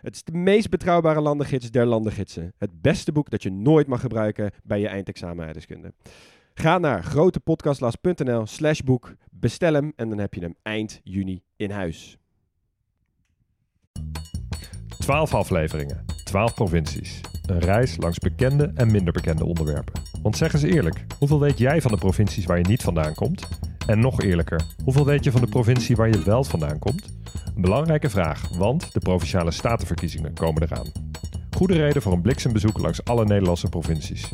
Het is de meest betrouwbare landengids der landengidsen. Het beste boek dat je nooit mag gebruiken bij je eindexamen. Ga naar grotepodcastlas.nl slash boek, bestel hem en dan heb je hem eind juni in huis. 12 afleveringen, 12 provincies. Een reis langs bekende en minder bekende onderwerpen. Want zeg eens eerlijk, hoeveel weet jij van de provincies waar je niet vandaan komt? En nog eerlijker, hoeveel weet je van de provincie waar je wel vandaan komt? Belangrijke vraag, want de provinciale statenverkiezingen komen eraan. Goede reden voor een bliksembezoek langs alle Nederlandse provincies.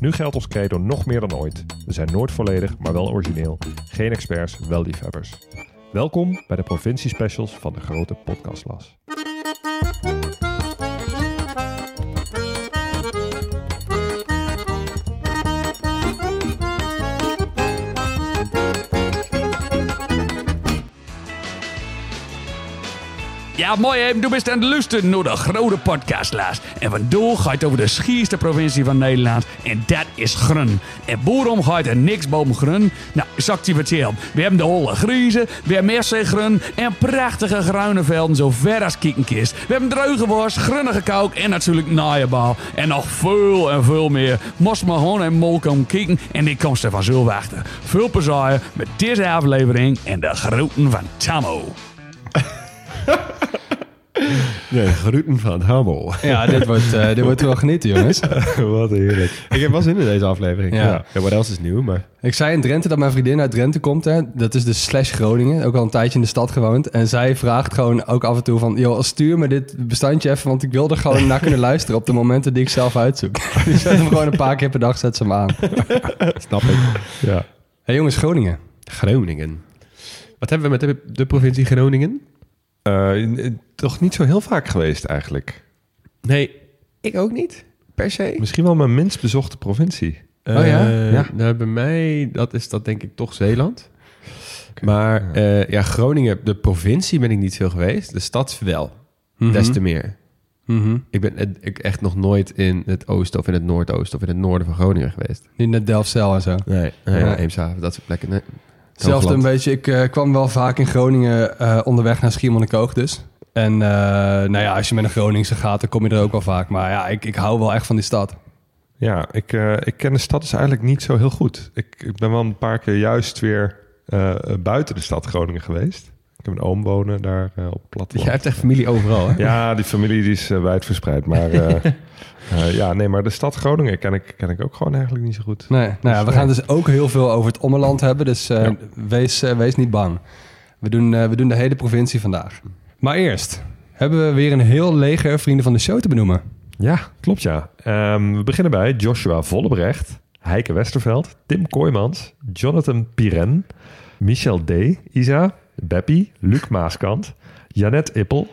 Nu geldt ons credo nog meer dan ooit. We zijn nooit volledig, maar wel origineel. Geen experts, wel liefhebbers. Welkom bij de provinciespecials van de grote podcastlas. Ja, mooi hè. Du bent aan het luisteren naar de grote podcastlaas. En vandaag gaat het over de schierste provincie van Nederland. En dat is Grun. En waarom gaat er niks boven Grun? Nou, ik je vertellen. We hebben de holle griezen, we hebben en prachtige groene velden zo ver als kiekenkist. We hebben dreuge worst, grunnige kook en natuurlijk naaienbal. En nog veel en veel meer. Gewoon en mol komen kijken en ik kom van zo. Veel plezier met deze aflevering en de groeten van Tammo. De groeten van Hamel. Ja, dit wordt, eh, dit wordt wel genieten, jongens. Wat heerlijk. Ik heb wel zin in deze aflevering. Ja. Ja, ja wat else is nieuw, maar... Ik zei in Drenthe dat mijn vriendin uit Drenthe komt. Hè. Dat is de slash Groningen. Ook al een tijdje in de stad gewoond. En zij vraagt gewoon ook af en toe van... joh, stuur me dit bestandje even... want ik wil er gewoon naar kunnen luisteren... op de momenten die ik zelf uitzoek. Die zet hem gewoon een paar keer per dag zet ze hem aan. Snap ik. Ja. hey, jongens, Groningen. Groningen. Wat hebben we met de, de provincie Groningen? Eh, toch niet zo heel vaak geweest eigenlijk. Nee, ik ook niet, per se. Misschien wel mijn minst bezochte provincie. Oh ja? Eh, Ja. Nou, bij mij, dat is dat denk ik toch Zeeland. Maar eh, ja, Groningen, de provincie ben ik niet veel geweest. De stad wel, Mhm. des te meer. Mhm. Ik ben eh, ik echt nog nooit in het oosten of in het noordoosten of in het noorden van Groningen geweest. Niet net Delfzijl en zo. Nee, nee Ja. Eemshaven, dat soort plekken. Nee. Hetzelfde een beetje. Ik eh, kwam wel vaak in Groningen eh, onderweg naar Schiermonnikoog dus. En eh, nou ja, als je met een Groningse gaat, dan kom je er ook wel vaak. Maar ja, ik, ik hou wel echt van die stad. Ja, ik, ik ken de stad dus eigenlijk niet zo heel goed. Ik, ik ben wel een paar keer juist weer buiten de stad Groningen geweest. Ik heb een oom wonen daar eh, op het platteland. Jij hebt echt familie overal, hè? Ja, die familie die is uh, wijdverspreid. Maar eh, uh, ja, nee, maar de stad Groningen ken ik, ken ik ook gewoon eigenlijk niet zo goed. Nee, nou ja, we gaan dus ook heel veel over het ommeland hebben. Dus Ja. wees, wees niet bang. We doen, we doen de hele provincie vandaag. Maar eerst hebben we weer een heel leger vrienden van de show te benoemen. Ja, klopt ja. Um, we beginnen bij Joshua Vollebrecht, Heike Westerveld, Tim Kooijmans, Jonathan Piren, Michel D., Isa, Beppie, Luc Maaskant, Janet Ippel,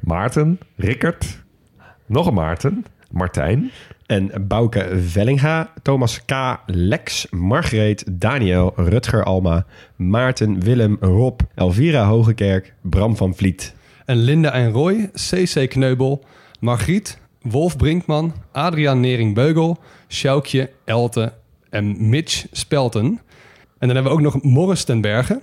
Maarten, Rickert, nog een Maarten, Martijn. En Bouke Vellinga, Thomas K., Lex, Margreet, Daniel, Rutger Alma, Maarten, Willem, Rob, Elvira Hogekerk, Bram van Vliet. En Linda en Roy, CC Kneubel, Margriet, Wolf Brinkman, Adriaan Nering-Beugel, Sjoukje, Elte en Mitch Spelten. En dan hebben we ook nog Morris ten Berge.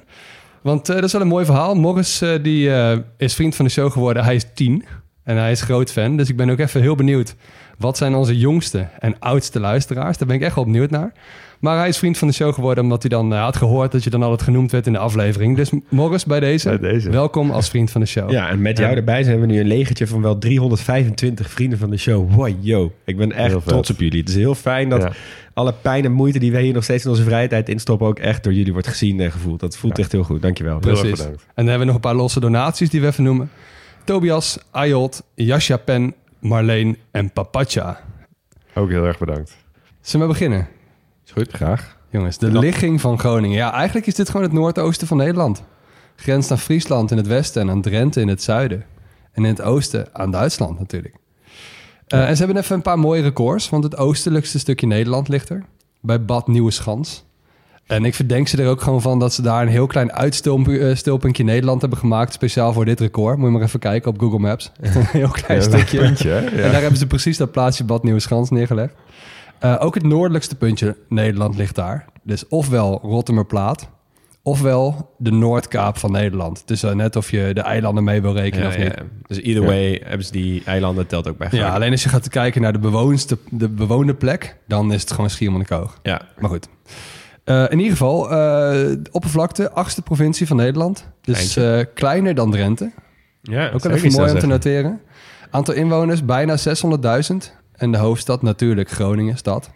Want uh, dat is wel een mooi verhaal. Morris uh, die, uh, is vriend van de show geworden. Hij is tien en hij is groot fan. Dus ik ben ook even heel benieuwd. Wat zijn onze jongste en oudste luisteraars? Daar ben ik echt wel benieuwd naar. Maar hij is vriend van de show geworden omdat hij dan had gehoord dat je dan altijd genoemd werd in de aflevering. Dus Morris, bij deze, bij deze. welkom als vriend van de show. Ja, en met jou erbij zijn we nu een legertje van wel 325 vrienden van de show. Wow, yo. Ik ben echt trots op jullie. Het is heel fijn dat ja. alle pijn en moeite die wij hier nog steeds in onze vrije tijd instoppen ook echt door jullie wordt gezien en gevoeld. Dat voelt ja. echt heel goed. Dankjewel. Precies. En dan hebben we nog een paar losse donaties die we even noemen. Tobias, Ayot, Jascha Pen, Marleen en Papacha. Ook heel erg bedankt. Zullen we beginnen? Is goed, graag. Jongens, de ja. ligging van Groningen. Ja, eigenlijk is dit gewoon het noordoosten van Nederland. Grenst aan Friesland in het westen en aan Drenthe in het zuiden. En in het oosten aan Duitsland natuurlijk. Eh, En ze hebben even een paar mooie records. Want het oostelijkste stukje Nederland ligt er. Bij Bad Nieuweschans. En ik verdenk ze er ook gewoon van dat ze daar een heel klein uitstilpuntje Nederland hebben gemaakt. Speciaal voor dit record. Moet je maar even kijken op Google Maps. Een heel klein Ja, stukje. puntje? En daar hebben ze precies dat plaatsje Bad Nieuweschans neergelegd. Eh, ook het noordelijkste puntje Nederland ligt daar. Dus ofwel Rottermerplaat, ofwel de Noordkaap van Nederland. Het is eh, net of je de eilanden mee wil rekenen Ja, of niet. ja. Dus either way hebben ze die eilanden telt ook bij Ja, alleen als je gaat kijken naar de, bewoonste, de bewoonde plek, dan is het gewoon Schiermonnikoog. Ja, Maar goed. Eh, in ieder geval, eh, de oppervlakte, achtste provincie van Nederland. Dus eh, kleiner dan Drenthe. ja Ook wel even mooi om te noteren. Aantal inwoners bijna 600.000. En de hoofdstad natuurlijk Groningen, stad.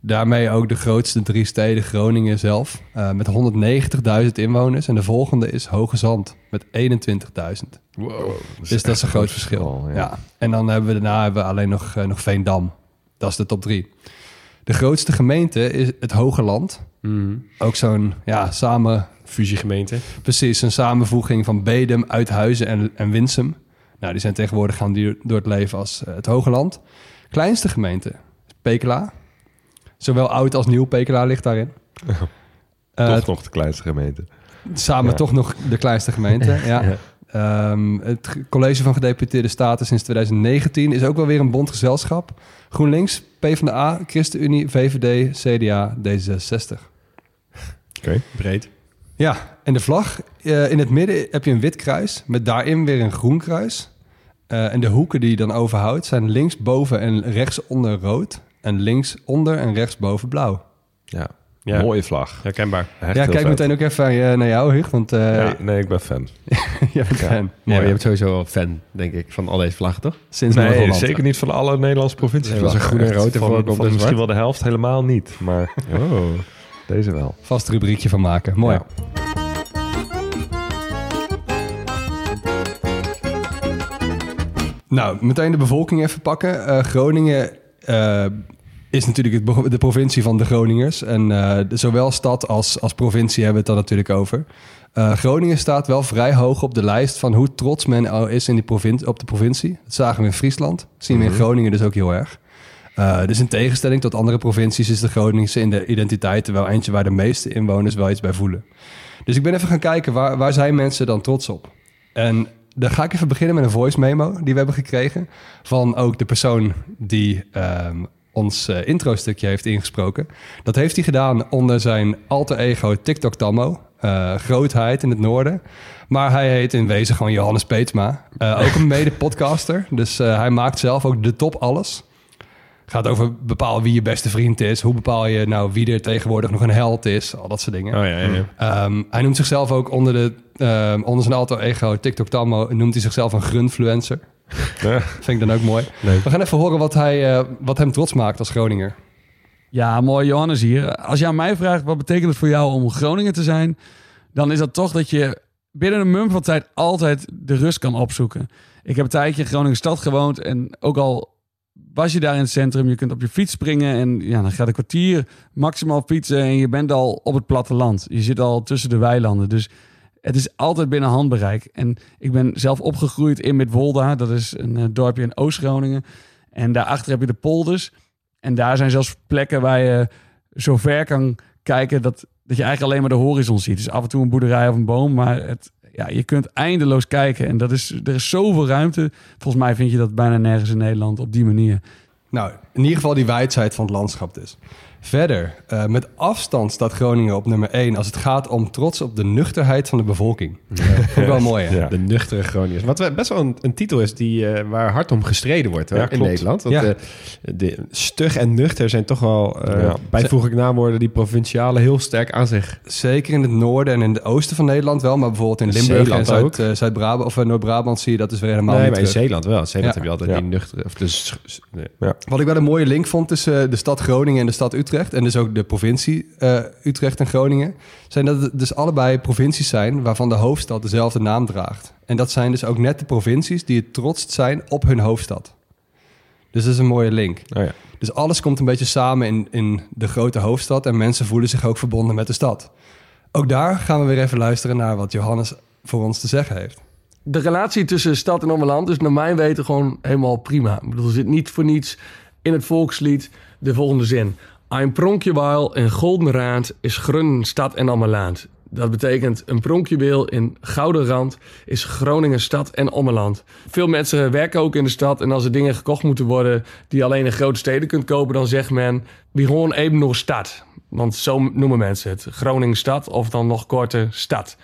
Daarmee ook de grootste drie steden Groningen zelf. eh, met 190.000 inwoners. En de volgende is Hoge Zand met 21.000. Wow. Dus dat is een groot verschil. Ja. En dan hebben we daarna hebben we alleen nog, eh, nog Veendam. Dat is de top drie. De grootste gemeente is het Hoge Land. Ook zo'n ja, samen, Fusiegemeente. precies, een samenvoeging van Bedum, Uithuizen en, en Winsum. Nou, die zijn tegenwoordig gaan die door het leven als eh, het Hoge Land. Kleinste gemeente Pekela. Zowel oud als nieuw Pekela ligt daarin. Eh, Toch nog de kleinste gemeente. Samen Ja. toch nog de kleinste gemeente. ja. Ehm, het College van Gedeputeerde Staten sinds 2019 is ook wel weer een bondgezelschap. GroenLinks, PvdA, ChristenUnie, VVD, CDA, D66. Oké. Breed. Ja, en de vlag. eh, in het midden heb je een wit kruis met daarin weer een groen kruis. Eh, en de hoeken die je dan overhoudt zijn linksboven en rechtsonder rood. En linksonder en rechtsboven blauw. Ja. Ja. Mooie vlag. Herkenbaar. Echt ja, kijk vet. meteen ook even eh, naar jou, Hug, want eh Ja, nee, ik ben fan. jij bent Ja. fan. Nee, Mooi, maar je bent sowieso wel fan, denk ik, van al deze vlaggen, toch? Sinds Nee, zeker niet van alle Nederlandse provincies. Nee, was er groen en rood en van, van en misschien wel de helft helemaal niet, maar Oh. Deze wel. Vast rubriekje van maken. Mooi. Ja. Nou, meteen de bevolking even pakken. Eh, Groningen eh, is natuurlijk het de provincie van de Groningers. En eh, zowel stad als, als provincie hebben we het dan natuurlijk over. Groningen staat wel vrij hoog op de lijst van hoe trots men al is in die provin- op de provincie. Dat zagen we in Friesland. Dat zien we in Groningen dus ook heel erg. Eh, dus in tegenstelling tot andere provincies is de Groningse in de identiteit er wel eentje waar de meeste inwoners wel iets bij voelen. Dus ik ben even gaan kijken, waar, waar zijn mensen dan trots op? En dan ga ik even beginnen met een voice memo die we hebben gekregen. Van ook de persoon die ehm, ons eh, intro-stukje heeft ingesproken. Dat heeft hij gedaan onder zijn alter ego TikTok Tammo. eh, grootheid in het noorden. Maar hij heet in wezen gewoon Johannes Peetsma. Ook een mede-podcaster. Dus hij maakt zelf ook de top alles. Gaat over bepaal wie je beste vriend is. Hoe bepaal je nou wie er tegenwoordig nog een held is. Al dat soort dingen. Oh ja, ja, ja. Ehm, hij noemt zichzelf ook onder, de, ehm, onder zijn alter ego TikTok Tammo... noemt hij zichzelf een grunfluencer. Ja. Vind ik dan ook mooi. Leuk. We gaan even horen wat, hij, eh, wat hem trots maakt als Groninger. Ja, mooi Johannes hier. Als je aan mij vraagt wat betekent het voor jou om Groningen te zijn, dan is dat toch dat je binnen een mum van tijd altijd de rust kan opzoeken. Ik heb een tijdje in Groningen stad gewoond en ook al was je daar in het centrum, je kunt op je fiets springen en ja, dan gaat een kwartier maximaal fietsen en je bent al op het platteland. Je zit al tussen de weilanden, dus het is altijd binnen handbereik. En ik ben zelf opgegroeid in Midwolda, dat is een eh, dorpje in Oost-Groningen. En daarachter heb je de polders. En daar zijn zelfs plekken waar je zo ver kan kijken dat, dat je eigenlijk alleen maar de horizon ziet. Dus af en toe een boerderij of een boom, maar het, ja, je kunt eindeloos kijken. En dat is, er is zoveel ruimte. Volgens mij vind je dat bijna nergens in Nederland op die manier. Nou, in ieder geval die wijdheid van het landschap dus. Verder, eh, met afstand staat Groningen op nummer 1 als het gaat om trots op de nuchterheid van de bevolking. Ja, vond ik wel mooi, hè? Ja. De nuchtere Groningers. Wat we- best wel een, een titel is die, eh, waar hard om gestreden wordt Ja, in. Nederland. Want, Ja. eh, de, stug en nuchter zijn toch wel eh Ja. bijvoeglijk naamwoorden die provinciale heel sterk aan zich. Zeker in het noorden en in het oosten van Nederland wel, maar bijvoorbeeld in Limburg Zeeland en. Zuid, eh, Zuid-Brabant of eh, Noord-Brabant zie je dat is weer helemaal nee, niet maar in terug. Zeeland wel. In Zeeland Ja. heb je altijd Ja. die nuchtere... Of dus, nee. Wat ik wel een mooie link vond tussen de stad Groningen en de stad Utrecht... en dus ook de provincie eh, Utrecht en Groningen... zijn dat het dus allebei provincies zijn waarvan de hoofdstad dezelfde naam draagt. En dat zijn dus ook net de provincies die het trotst zijn op hun hoofdstad. Dus dat is een mooie link. Oh ja. Dus alles komt een beetje samen in, in de grote hoofdstad... en mensen voelen zich ook verbonden met de stad. Ook daar gaan we weer even luisteren naar wat Johannes voor ons te zeggen heeft. de relatie tussen stad en ommeland is naar mijn weten gewoon helemaal prima. Ik bedoel, er zit niet voor niets in het volkslied de volgende zin. Een pronkjewaal in golden raad is grun stad en ommeland. Dat betekent een pronkjuweel in gouden rand is Groningen stad en ommeland. Veel mensen werken ook in de stad en als er dingen gekocht moeten worden die alleen in grote steden kunt kopen, dan zegt men wie gewoon even nog stad. Want zo noemen mensen het. Groningen stad of dan nog korter stad.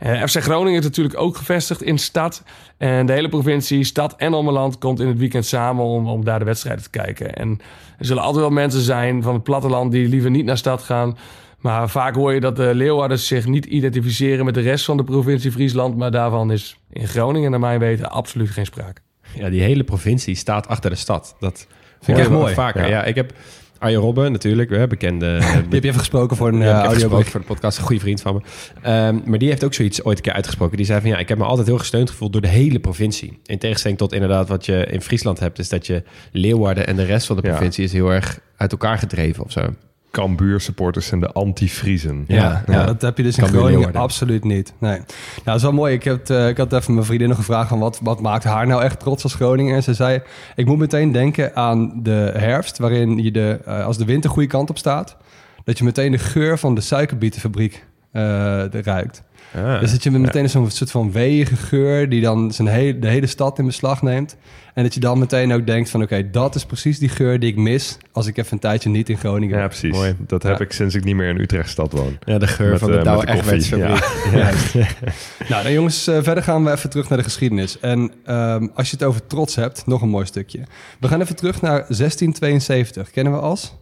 Eh, FC Groningen is natuurlijk ook gevestigd in stad. En de hele provincie, stad en ommeland komt in het weekend samen om, om daar de wedstrijden te kijken. En er zullen altijd wel mensen zijn van het platteland die liever niet naar stad gaan. Maar vaak hoor je dat de Leeuwarders zich niet identificeren met de rest van de provincie Friesland. Maar daarvan is in Groningen, naar mijn weten, absoluut geen sprake. Ja, die hele provincie staat achter de stad. Dat Vind ik echt mooi. Vaker. Ja. Ja. ik heb Arjen Robben natuurlijk, hè, bekende... Die heb je even gesproken voor een uh, voor de podcast, een goede vriend van me. Ehm, maar die heeft ook zoiets ooit een keer uitgesproken. Die zei van ja, ik heb me altijd heel gesteund gevoeld door de hele provincie. In tegenstelling tot inderdaad wat je in Friesland hebt, is dat je Leeuwarden en de rest van de Ja. provincie is heel erg uit elkaar gedreven of zo. Cambuur supporters en de anti-Friezen. Ja, ja, dat heb je dus in Groningen worden. absoluut niet. Nee. Nou, dat is wel mooi. Ik, heb, eh, ik had even mijn vriendin nog gevraagd van wat, wat maakt haar nou echt trots als Groningen. En ze zei, ik moet meteen denken aan de herfst, waarin je de, eh, als de wind de goede kant op staat, dat je meteen de geur van de suikerbietenfabriek eh, ruikt. Ah. Dus dat je meteen zo'n soort van weeige geur die dan zijn hele, de hele stad in beslag neemt. En dat je dan meteen ook denkt van oké, dat is precies die geur die ik mis als ik even een tijdje niet in Groningen Ja, ben. precies. Mooi. Dat heb Ja. ik sinds ik niet meer in Utrechtstad woon. Ja, de geur Met, van de eh, Douwe Egbertsfabriek. Nou, dan jongens, eh, verder gaan we even terug naar de geschiedenis. En ehm, als je het over trots hebt, nog een mooi stukje. We gaan even terug naar 1672. Kennen we als?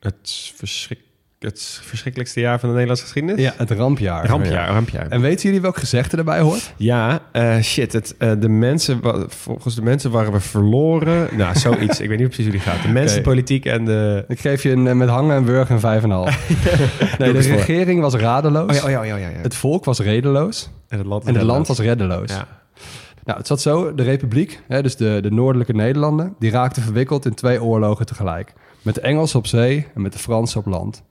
Het, verschrik, het verschrikkelijkste jaar van de Nederlandse geschiedenis? Ja, het rampjaar. Rampjaar, rampjaar. En weten jullie welk gezegde erbij hoort? Ja, eh, shit. Het, eh, de mensen, volgens de mensen waren we verloren. Nou, zoiets. ik weet niet precies hoe die gaat. De mensen, de politiek en de... Ik geef je een, eh, met hangen en wurgen een 5,5. nee, de eens voor. regering was radeloos. Oh ja, oh ja, oh ja, ja. ja. Het volk was redeloos. en het land, En het land was reddeloos. Ja. Nou, het zat zo, de republiek, hè, dus de, de noordelijke Nederlanden... die raakten verwikkeld in twee oorlogen tegelijk. Met de Engelsen op zee en met de Fransen op land.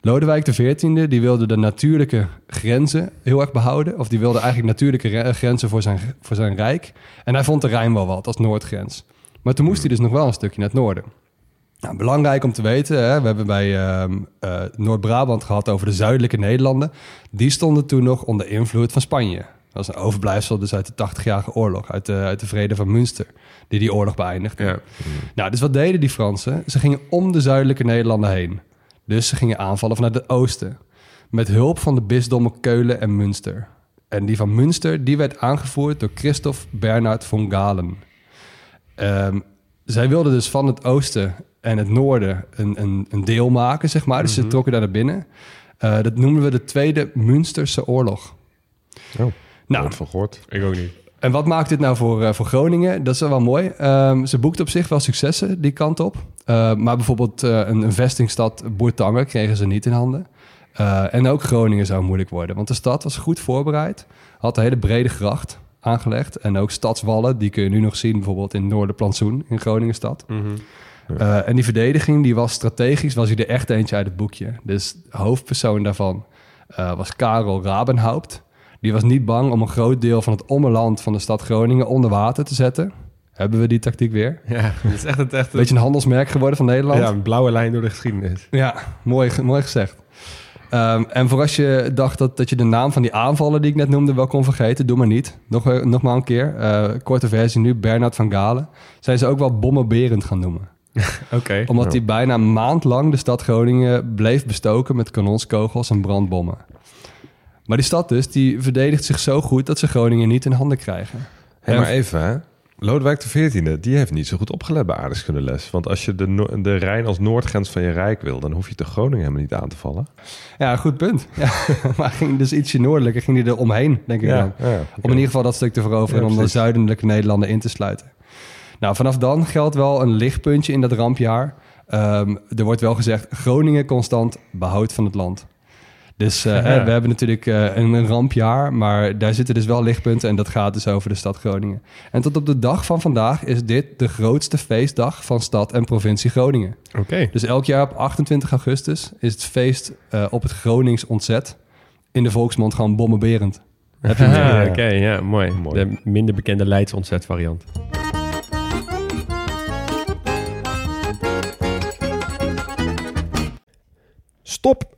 Lodewijk XIV die wilde de natuurlijke grenzen heel erg behouden. Of die wilde eigenlijk natuurlijke re- grenzen voor zijn, voor zijn rijk. En hij vond de Rijn wel wat als noordgrens. Maar toen moest hij dus nog wel een stukje naar het noorden. Nou, belangrijk om te weten, hè, we hebben bij ehm, eh, Noord-Brabant gehad over de zuidelijke Nederlanden. Die stonden toen nog onder invloed van Spanje. Dat was een overblijfsel dus uit de 80-jarige oorlog, uit de, uit de vrede van Münster, die die oorlog beëindigde. Ja. Nou, dus wat deden die Fransen? Ze gingen om de zuidelijke Nederlanden heen. Dus ze gingen aanvallen vanuit het oosten. Met hulp van de bisdommen Keulen en Münster. En die van Münster, die werd aangevoerd door Christoph Bernhard von Galen. Ehm, zij wilden dus van het oosten en het noorden een, een, een deel maken, zeg maar. Dus ze trokken daar naar binnen. Eh, dat noemen we de Tweede Münsterse Oorlog. Oh, Nou, van gehoord. Ik ook niet. en wat maakt dit nou voor, eh, voor Groningen? Dat is wel mooi. Ehm, ze boekten op zich wel successen die kant op. Eh, maar bijvoorbeeld eh, een, een vestingstad Boertangen kregen ze niet in handen. Eh, en ook Groningen zou moeilijk worden. Want de stad was goed voorbereid. Had een hele brede gracht aangelegd. En ook stadswallen. Die kun je nu nog zien bijvoorbeeld in Noorderplantsoen in Groningenstad. Eh, en die verdediging die was strategisch. Was hij er echt eentje uit het boekje. Dus hoofdpersoon daarvan was Karel Rabenhaupt. Die was niet bang om een groot deel van het ommeland van de stad Groningen onder water te zetten. Hebben we die tactiek weer? Ja, het is echt, het echt Beetje een handelsmerk geworden van Nederland. ja, een blauwe lijn door de geschiedenis. Ja, mooi, mooi gezegd. Ehm, en voor als je dacht dat, dat je de naam van die aanvallen die ik net noemde wel kon vergeten, doe maar niet. Nog, eh, nog maar een keer. Eh, korte versie nu, Bernard van Galen. Zijn ze ook wel bommenberend gaan noemen. Oké. Omdat hij bijna een maand lang de stad Groningen bleef bestoken met kanonskogels en brandbommen. Maar die stad dus, die verdedigt zich zo goed dat ze Groningen niet in handen krijgen. Hé, maar even, hè. Lodewijk XIV, die heeft niet zo goed opgelet bij aardrijkskundeles. Want als je de, no- de Rijn als noordgrens van je rijk wil... dan hoef je de Groningen helemaal niet aan te vallen. Ja, goed punt. Ja, maar ging dus ietsje noordelijker, ging hij er omheen, denk ik dan. ja, Om in ieder geval dat stuk te veroveren en om de zuidelijke Nederlanden in te sluiten. Nou, vanaf dan geldt wel een lichtpuntje in dat rampjaar. Ehm, er wordt wel gezegd, Groningen constant behoud van het land. Dus eh, Ja. we hebben natuurlijk eh, een, een rampjaar, maar daar zitten dus wel lichtpunten en dat gaat dus over de stad Groningen. En tot op de dag van vandaag is dit de grootste feestdag van stad en provincie Groningen. Oké. Dus elk jaar op 28 augustus is het feest eh, op het Gronings ontzet. In de volksmond gewoon bommenberend. Heb je? Ja. Oké, ja, mooi. Mooi. De minder bekende Leids ontzet variant. Stop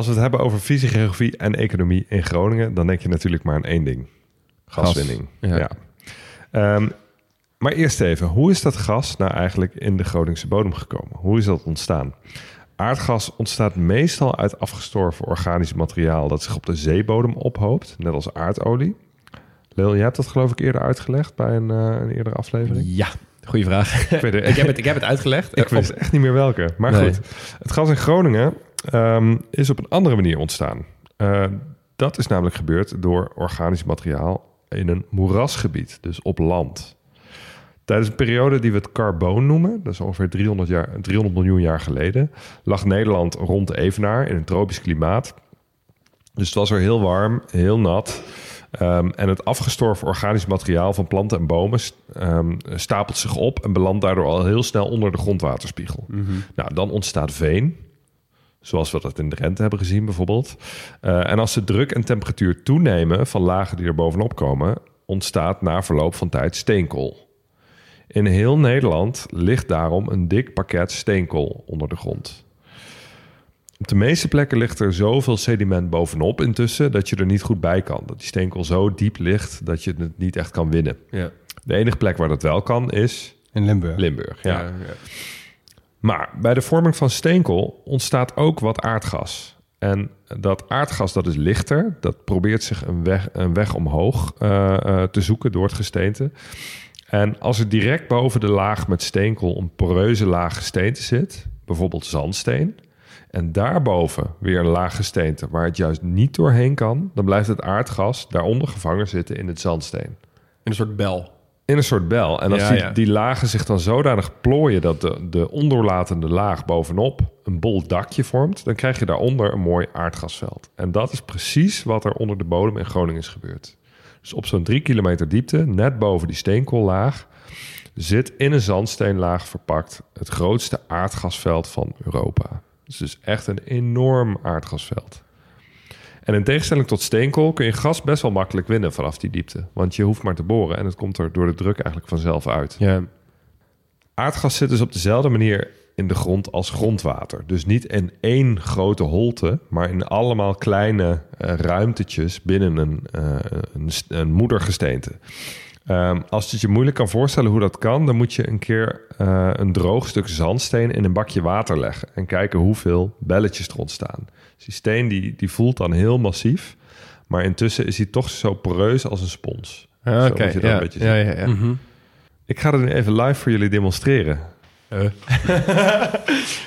Als we het hebben over fysica, geografie en economie in Groningen, dan denk je natuurlijk maar aan één ding: gaswinning. ja. Ja. Ehm, maar eerst even, hoe is dat gas nou eigenlijk in de Groningse bodem gekomen? Hoe is dat ontstaan? Aardgas ontstaat meestal uit afgestorven organisch materiaal dat zich op de zeebodem ophoopt, net als aardolie. Leel, jij hebt dat geloof ik eerder uitgelegd bij een, eh, een eerdere aflevering. Ja, goede vraag. Ik, heb het, ik heb het uitgelegd. ik wist echt niet meer welke. Maar Nee. goed, het gas in Groningen ehm, is op een andere manier ontstaan. Eh, dat is namelijk gebeurd door organisch materiaal in een moerasgebied, dus op land. Tijdens een periode die we het carboon noemen, dat is ongeveer 300, jaar, 300 miljoen jaar geleden, lag Nederland rond de Evenaar in een tropisch klimaat. Dus het was er heel warm, heel nat. Ehm, en het afgestorven organisch materiaal van planten en bomen ehm, stapelt zich op en belandt daardoor al heel snel onder de grondwaterspiegel. Nou, dan ontstaat veen, zoals we dat in de rente hebben gezien bijvoorbeeld. Eh, en als de druk en temperatuur toenemen van lagen die er bovenop komen, ontstaat na verloop van tijd steenkool. In heel Nederland ligt daarom een dik pakket steenkool onder de grond. Op de meeste plekken ligt er zoveel sediment bovenop intussen dat je er niet goed bij kan. Dat die steenkool zo diep ligt dat je het niet echt kan winnen. Ja. De enige plek waar dat wel kan is In Limburg. Limburg. Ja. Maar bij de vorming van steenkool ontstaat ook wat aardgas. En dat aardgas dat is lichter, dat probeert zich een weg, een weg omhoog eh, eh, te zoeken door het gesteente. En als er direct boven de laag met steenkool een poreuze laag gesteente zit, bijvoorbeeld zandsteen, en daarboven weer een laag gesteente waar het juist niet doorheen kan, dan blijft het aardgas daaronder gevangen zitten in het zandsteen. In een soort bel. In een soort bel. En als Ja, die, ja. die lagen zich dan zodanig plooien dat de, de ondoorlatende laag bovenop een bol dakje vormt, dan krijg je daaronder een mooi aardgasveld. En dat is precies wat er onder de bodem in Groningen is gebeurd. Dus op zo'n drie kilometer diepte, net boven die steenkoollaag, zit in een zandsteenlaag verpakt het grootste aardgasveld van Europa. Dus het is echt een enorm aardgasveld. En in tegenstelling tot steenkool kun je gas best wel makkelijk winnen vanaf die diepte. Want je hoeft maar te boren en het komt er door de druk eigenlijk vanzelf uit. Ja. Aardgas zit dus op dezelfde manier in de grond als grondwater. Dus niet in één grote holte, maar in allemaal kleine eh, ruimtetjes binnen een, een, st- een moedergesteente. Ehm, als je het je moeilijk kan voorstellen hoe dat kan, dan moet je een keer eh, een droog stuk zandsteen in een bakje water leggen en kijken hoeveel belletjes er ontstaan. Dus die steen die, die voelt dan heel massief, maar intussen is hij toch zo poreus als een spons. Ah, Zo Oké, moet je dat ja. een beetje ja, ja, ja. Mhm. Ik ga het nu even live voor jullie demonstreren.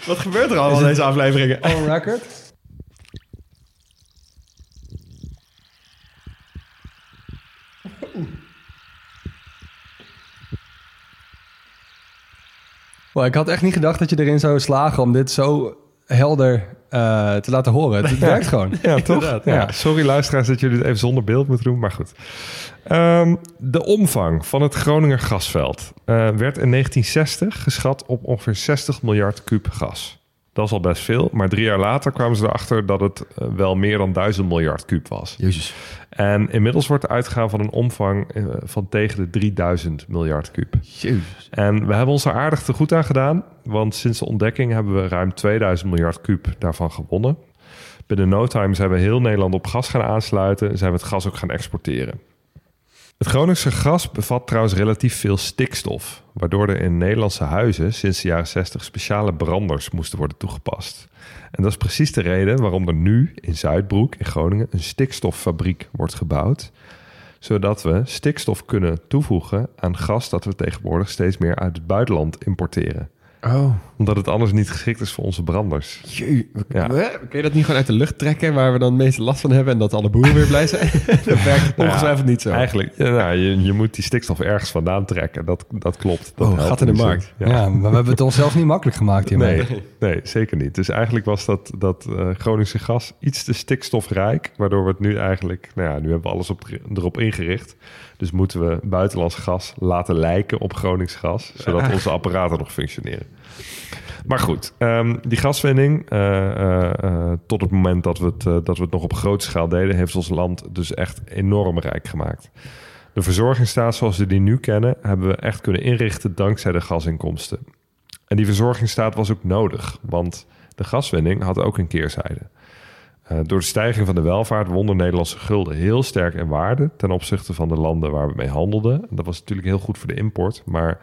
Wat gebeurt er allemaal in deze afleveringen? On record? Well, ik had echt niet gedacht dat je erin zou slagen om dit zo helder eh, te laten horen. Het werkt gewoon. Ja, toch? Ja. Sorry luisteraars dat jullie het even zonder beeld moeten doen, maar goed. Ehm, de omvang van het Groninger gasveld eh, werd in 1960 geschat op ongeveer 60 miljard kuub gas. Dat is al best veel, maar drie jaar later kwamen ze erachter dat het eh, wel meer dan 1000 miljard kuub was. Jezus. En inmiddels wordt er uitgegaan van een omvang eh, van tegen de 3000 miljard kuub. Jezus. En we hebben ons er aardig te goed aan gedaan, want sinds de ontdekking hebben we ruim 2000 miljard kuub daarvan gewonnen. Binnen no time zijn we heel Nederland op gas gaan aansluiten en zijn we het gas ook gaan exporteren. Het Groningse gas bevat trouwens relatief veel stikstof, waardoor er in Nederlandse huizen sinds de jaren 60 speciale branders moesten worden toegepast. En dat is precies de reden waarom er nu in Zuidbroek in Groningen een stikstoffabriek wordt gebouwd, zodat we stikstof kunnen toevoegen aan gas dat we tegenwoordig steeds meer uit het buitenland importeren. Oh. Omdat het anders niet geschikt is voor onze branders. Jee, Ja. Kun je dat niet gewoon uit de lucht trekken waar we dan het meeste last van hebben en dat alle boeren weer blij zijn? dat werkt ongetwijfeld niet zo. Eigenlijk, ja, nou, je, je moet die stikstof ergens vandaan trekken. Dat, dat klopt. Dat Oh, gat in de markt. Ja. maar we hebben het onszelf niet makkelijk gemaakt hiermee. Nee, nee, zeker niet. Dus eigenlijk was dat, dat eh, Groningse gas iets te stikstofrijk. Waardoor we het nu eigenlijk... Nou ja, nu hebben we alles op, erop ingericht. Dus moeten we buitenlands gas laten lijken op Gronings gas. Zodat onze apparaten nog functioneren. Maar goed, ehm, die gaswinning... eh, eh, eh, tot het moment dat we, het, dat we het nog op grote schaal deden... heeft ons land dus echt enorm rijk gemaakt. De verzorgingsstaat zoals we die nu kennen... hebben we echt kunnen inrichten dankzij de gasinkomsten. En die verzorgingsstaat was ook nodig, want de gaswinning had ook een keerzijde. Eh, door de stijging van de welvaart won de Nederlandse gulden heel sterk in waarde ten opzichte van de landen waar we mee handelden. En dat was natuurlijk heel goed voor de import, maar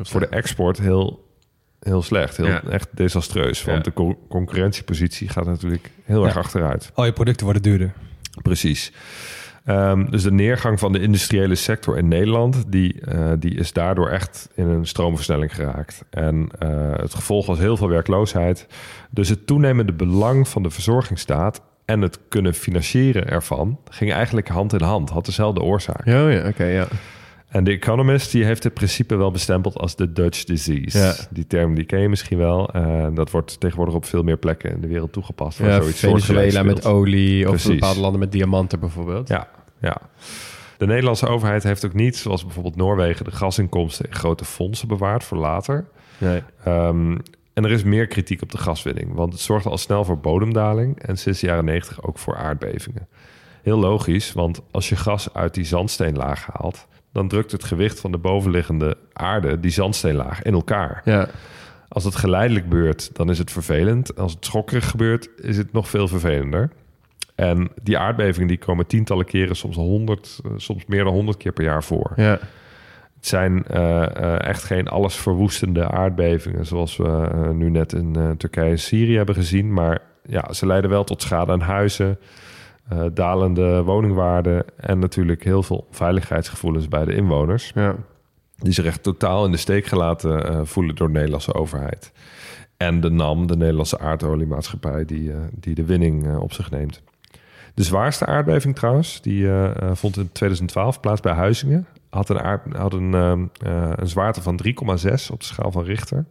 voor de export heel, heel slecht, heel Ja. echt desastreus. Want Ja. de co- concurrentiepositie gaat natuurlijk heel erg achteruit. Al je producten worden duurder. Precies. Ehm, dus de neergang van de industriële sector in Nederland, die, eh, die is daardoor echt in een stroomversnelling geraakt. En eh, het gevolg was heel veel werkloosheid. Dus het toenemende belang van de verzorgingsstaat en het kunnen financieren ervan ging eigenlijk hand in hand, had dezelfde oorzaak. Oh ja, oké, ja. En de Economist die heeft het principe wel bestempeld als de Dutch disease. Ja. Die term die ken je misschien wel. Eh, dat wordt tegenwoordig op veel meer plekken in de wereld toegepast. ja zoiets Venezuela met olie of Precies. bepaalde landen met diamanten bijvoorbeeld. Ja, ja. De Nederlandse overheid heeft ook niet, zoals bijvoorbeeld Noorwegen, de gasinkomsten in grote fondsen bewaard voor later. Nee. Ehm, en er is meer kritiek op de gaswinning, want het zorgde al snel voor bodemdaling en sinds de jaren 90 ook voor aardbevingen. Heel logisch, want als je gas uit die zandsteenlaag haalt, dan drukt het gewicht van de bovenliggende aarde die zandsteenlaag in elkaar. Ja. Als het geleidelijk gebeurt, dan is het vervelend. Als het schokkerig gebeurt, is het nog veel vervelender. En die aardbevingen die komen tientallen keren, soms honderd, eh, soms meer dan honderd keer per jaar voor. Ja. Het zijn eh, eh, echt geen allesverwoestende aardbevingen, zoals we eh, nu net in Turkije en Syrië hebben gezien. Maar ja, ze leiden wel tot schade aan huizen, dalende woningwaarden en natuurlijk heel veel veiligheidsgevoelens bij de inwoners ja. die zich echt totaal in de steek gelaten voelen door de Nederlandse overheid. En de NAM, de Nederlandse aardoliemaatschappij, die, die de winning op zich neemt. De zwaarste aardbeving trouwens, die vond in 2012 plaats bij Huizingen. Had een, aard, had een, ehm, eh, een zwaarte van 3,6 op de schaal van Richter.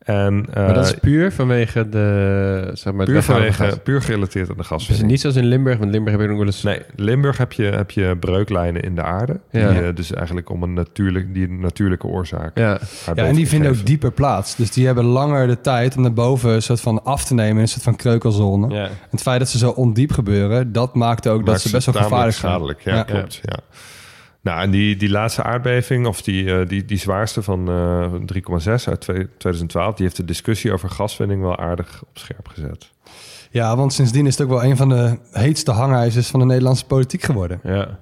En, eh, Maar dat is puur vanwege de... Zeg maar, puur, van vanwege, gas. puur gerelateerd aan de Dus gaswinning. niet zoals in Limburg, want Limburg heb je nog wel eens... Nee, Limburg heb je, heb je breuklijnen in de aarde. Ja. Die, eh, dus eigenlijk om een natuurlijk, die natuurlijke oorzaak. Ja. Ja, en die vinden ook dieper plaats. Dus die hebben langer de tijd om naar boven een soort van af te nemen in een soort van kreukelzone. Ja. Het feit dat ze zo ondiep gebeuren, dat maakt ook dat ze best wel gevaarlijk zijn. schadelijk. Ja, Ja. klopt. Ja. Nou, en die, die laatste aardbeving, of die, eh, die, die zwaarste van eh 3,6 uit twee- 2012, die heeft de discussie over gaswinning wel aardig op scherp gezet. Ja, want sindsdien is het ook wel een van de heetste hangijzers van de Nederlandse politiek geworden. Ja.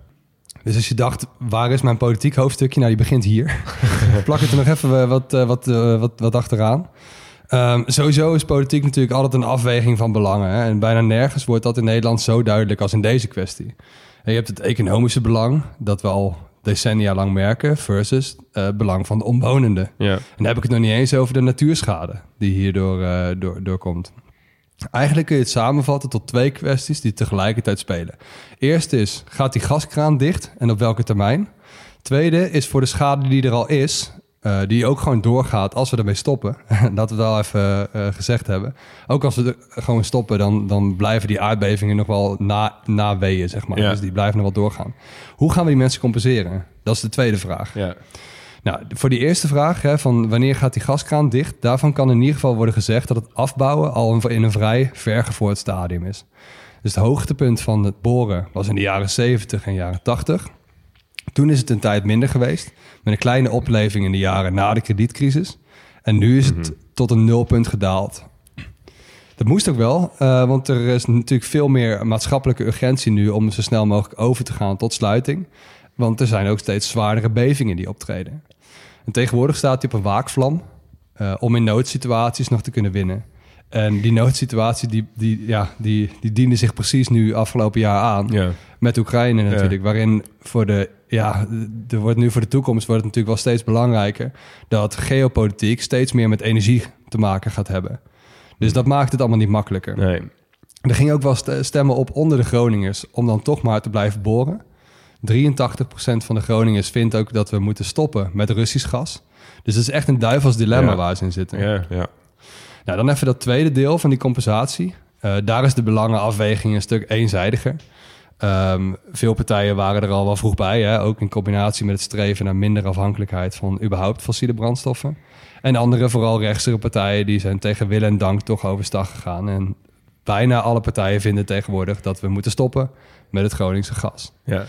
Dus als je dacht, waar is mijn politiek hoofdstukje? Nou, die begint hier. Plak het er nog even eh, wat, eh, wat, eh, wat, wat achteraan. Ehm, sowieso is politiek natuurlijk altijd een afweging van belangen. Hè? En bijna nergens wordt dat in Nederland zo duidelijk als in deze kwestie. Je hebt het economische belang, dat we al decennia lang merken, versus eh, het belang van de omwonenden. Ja. En dan heb ik het nog niet eens over de natuurschade die hierdoor eh, door, doorkomt. Eigenlijk kun je het samenvatten tot twee kwesties die tegelijkertijd spelen. Eerste is, gaat die gaskraan dicht en op welke termijn? Tweede is voor de schade die er al is, eh, die ook gewoon doorgaat als we ermee stoppen. Dat we het al even eh, gezegd hebben. Ook als we er gewoon stoppen, dan, dan blijven die aardbevingen nog wel na, na weeën, zeg maar. Ja. Dus die blijven nog wel doorgaan. Hoe gaan we die mensen compenseren? Dat is de tweede vraag. Ja. Nou, voor die eerste vraag, hè, van wanneer gaat die gaskraan dicht? Daarvan kan in ieder geval worden gezegd dat het afbouwen al in een vrij vergevoerd stadium is. Dus het hoogtepunt van het boren was in de jaren 70 en jaren 80. Toen is het een tijd minder geweest, met een kleine opleving in de jaren na de kredietcrisis. En nu is het tot een nulpunt gedaald. Dat moest ook wel, eh, want er is natuurlijk veel meer maatschappelijke urgentie nu om zo snel mogelijk over te gaan tot sluiting. Want er zijn ook steeds zwaardere bevingen die optreden. En tegenwoordig staat hij op een waakvlam eh, om in noodsituaties nog te kunnen winnen. En die noodsituatie, die, die, ja, die, die diende zich precies nu afgelopen jaar aan. Ja. Met Oekraïne natuurlijk. Waarin voor de, ja, er wordt nu voor de toekomst wordt het natuurlijk wel steeds belangrijker dat geopolitiek steeds meer met energie te maken gaat hebben. Dus dat maakt het allemaal niet makkelijker. Nee. Er gingen ook wel st- stemmen op onder de Groningers om dan toch maar te blijven boren. 83% van de Groningers vindt ook dat we moeten stoppen met Russisch gas. Dus het is echt een duivels dilemma Ja. waar ze in zitten. Ja, ja. Nou, dan even dat tweede deel van die compensatie. Eh, daar is de belangenafweging een stuk eenzijdiger. Ehm, veel partijen waren er al wel vroeg bij, hè? ook in combinatie met het streven naar minder afhankelijkheid van überhaupt fossiele brandstoffen. En andere, vooral rechtsere partijen, die zijn tegen wil en dank toch overstag gegaan. En bijna alle partijen vinden tegenwoordig dat we moeten stoppen met het Groningse gas. Ja.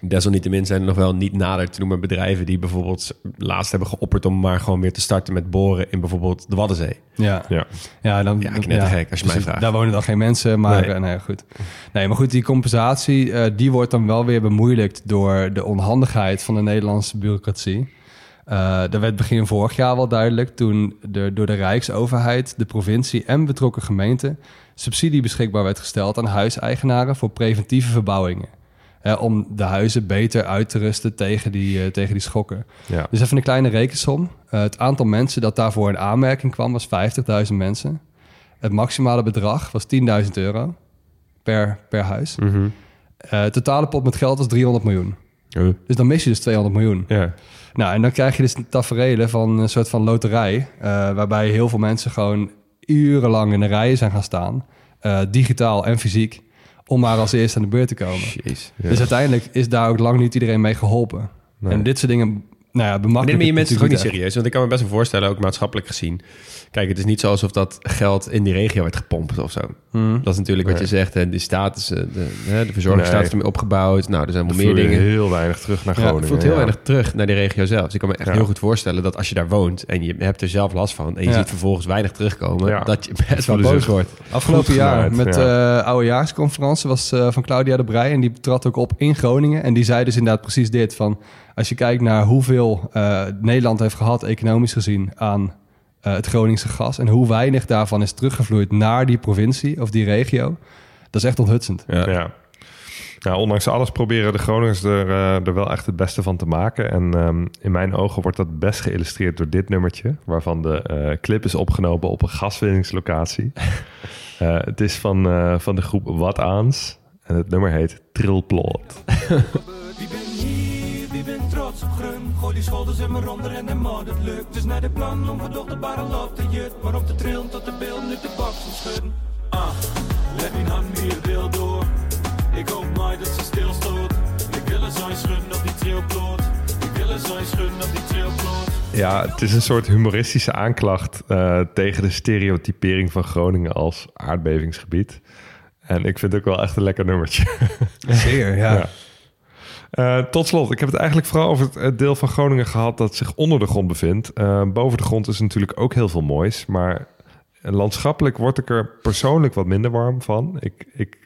Desalniettemin zijn er nog wel niet nader te noemen bedrijven die bijvoorbeeld laatst hebben geopperd om maar gewoon weer te starten met boren in bijvoorbeeld de Waddenzee. Ja, Ja. ja, dan, Ja, knettergek, als je mij dus vraagt. Daar wonen dan geen mensen, maar Nee. goed. Nee, maar goed, die compensatie, eh, die wordt dan wel weer bemoeilijkt door de onhandigheid van de Nederlandse bureaucratie. Eh dat werd begin vorig jaar wel duidelijk toen de, door de Rijksoverheid, de provincie en betrokken gemeenten subsidie beschikbaar werd gesteld aan huiseigenaren voor preventieve verbouwingen. Om de huizen beter uit te rusten tegen die, eh, tegen die schokken. Ja. Dus even een kleine rekensom. Eh, het aantal mensen dat daarvoor in aanmerking kwam was 50.000 mensen. Het maximale bedrag was 10.000 euro per, per huis. Eh, het totale pot met geld was 300 miljoen. Oh. Dus dan mis je dus 200 miljoen. Ja. Nou, en dan krijg je dus tafereelen van een soort van loterij... waarbij heel veel mensen gewoon urenlang in de rijen zijn gaan staan... digitaal en fysiek, om maar als eerste aan de beurt te komen. Jeez. Dus uiteindelijk is daar ook lang niet iedereen mee geholpen. Nee. En dit soort dingen, nou ja, Maar neem je mensen toch ook niet serieus? Want ik kan me best wel voorstellen, ook maatschappelijk gezien. Kijk, het is niet zo alsof dat geld in die regio werd gepompt of zo. Hmm. Dat is natuurlijk wat je zegt. En de status, eh, de, hè, de verzorgingsstatus Nee. ermee opgebouwd. Nou, er zijn wel We meer dingen. heel weinig terug naar Ja, Groningen. het voelt heel ja. weinig terug naar die regio zelf. Dus ik kan me echt Ja. heel goed voorstellen dat als je daar woont en je hebt er zelf last van en je Ja. ziet vervolgens weinig terugkomen, Ja. dat je best wel boos wordt. Afgelopen Goed jaar met ja. de oudejaarsconferentie was eh, van Claudia de Breij en die trad ook op in Groningen. En die zei dus inderdaad precies dit: van als je kijkt naar hoeveel eh, Nederland heeft gehad, economisch gezien, aan eh, het Groningse gas en hoe weinig daarvan is teruggevloeid naar die provincie of die regio, dat is echt onthutsend. Ja. Nou, ondanks alles proberen de Groningers er, eh, er wel echt het beste van te maken. En ehm, in mijn ogen wordt dat best geïllustreerd door dit nummertje, waarvan de eh, clip is opgenomen op een gaswinningslocatie. Eh, het is van, eh, van de groep Wat Aans en het nummer heet Trilplot. Gooi die schouders in mijn ronder en de mod het lukt. Dus naar de plan om gedocht de barrel op te jut. Maar om te trillen tot de beeld nu de boksen schudden. Ah, let mijn hand hier wil door. Ik hoop maar dat ze stilstoot. Ik wil er zo'n schudden op die trilploot. Ik wil er zo'n schudden op die trilploot. Ja, het is een soort humoristische aanklacht eh, tegen de stereotypering van Groningen als aardbevingsgebied. En ik vind het ook wel echt een lekker nummertje. Zeer, ja. Ja. Eh, tot slot, ik heb het eigenlijk vooral over het, deel van Groningen gehad dat zich onder de grond bevindt. Eh, boven de grond is natuurlijk ook heel veel moois, maar landschappelijk word ik er persoonlijk wat minder warm van. Ik, ik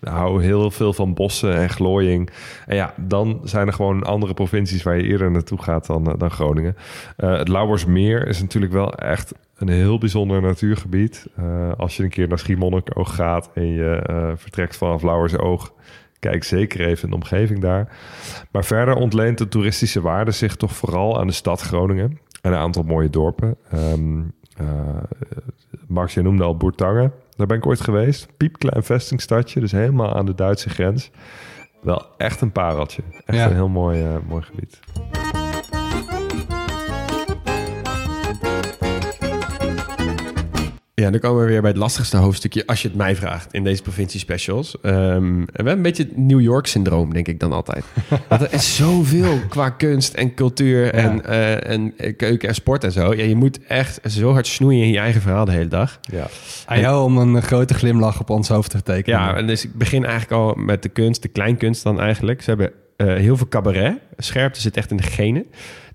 hou heel veel van bossen en glooiing. En ja, dan zijn er gewoon andere provincies waar je eerder naartoe gaat dan, eh, dan Groningen. Eh, het Lauwersmeer is natuurlijk wel echt een heel bijzonder natuurgebied. Als je een keer naar Schiermonnikoog gaat en je eh, vertrekt vanaf Lauwersoog... Kijk zeker even in de omgeving daar. Maar verder ontleent de toeristische waarde zich toch vooral aan de stad Groningen en een aantal mooie dorpen. Ehm eh, Max, je noemde al Boertangen. Daar ben ik ooit geweest. Piepklein vestingstadje, dus helemaal aan de Duitse grens. Wel echt een pareltje. Echt Ja. een heel mooi, eh, mooi gebied. Ja, dan komen we weer bij het lastigste hoofdstukje, als je het mij vraagt, in deze provincie specials. Ehm, we hebben een beetje het New York-syndroom, denk ik dan altijd. Want er is zoveel qua kunst en cultuur en, eh, en eh, keuken en sport en zo. Ja, je moet echt zo hard snoeien in je eigen verhaal de hele dag. Ja. Aan jou om een grote glimlach op ons hoofd te tekenen. Ja, en dus ik begin eigenlijk al met de kunst, de kleinkunst dan eigenlijk. Ze hebben eh, heel veel cabaret. Scherpte zit echt in de genen.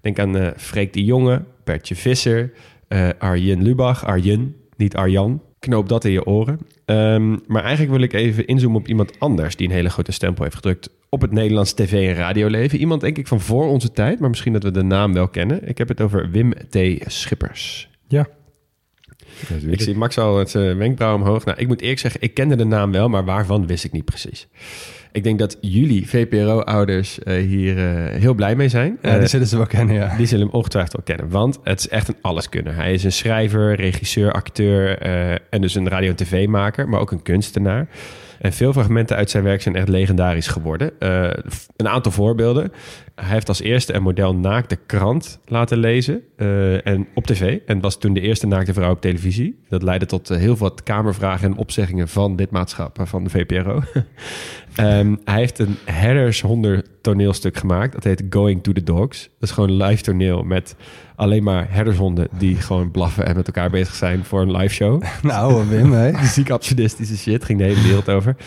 Denk aan eh Freek de Jonge, Bertje Visser, eh Arjen Lubach, Arjen, niet Arjan. Knoop dat in je oren. Ehm, maar eigenlijk wil ik even inzoomen op iemand anders... die een hele grote stempel heeft gedrukt op het Nederlands tv- en radioleven. Iemand denk ik van voor onze tijd, maar misschien dat we de naam wel kennen. Ik heb het over Wim T. Schippers. Ja. Ik zie Max al met zijn wenkbrauw omhoog. Nou, ik moet eerlijk zeggen, ik kende de naam wel, maar waarvan wist ik niet precies. Ik denk dat jullie VPRO-ouders eh, hier eh, heel blij mee zijn. Ja, Eh, die zullen ze wel kennen, ja. die zullen hem ongetwijfeld wel kennen, want het is echt een alleskunner. Hij is een schrijver, regisseur, acteur en dus een radio- en tv-maker, maar ook een kunstenaar. En veel fragmenten uit zijn werk zijn echt legendarisch geworden. Eh, een aantal voorbeelden. Hij heeft als eerste een model naakte krant laten lezen eh, en op tv. En was toen de eerste naakte vrouw op televisie. Dat leidde tot eh, heel veel kamervragen en opzeggingen van dit maatschap, eh, van de VPRO. Ehm, hij heeft een herdershonden toneelstuk gemaakt. Dat heet Going to the Dogs. Dat is gewoon live toneel met alleen maar herdershonden die gewoon blaffen en met elkaar bezig zijn voor een live show. Nou, Wim, hè? Ziek absurdistische shit, ging de hele wereld over.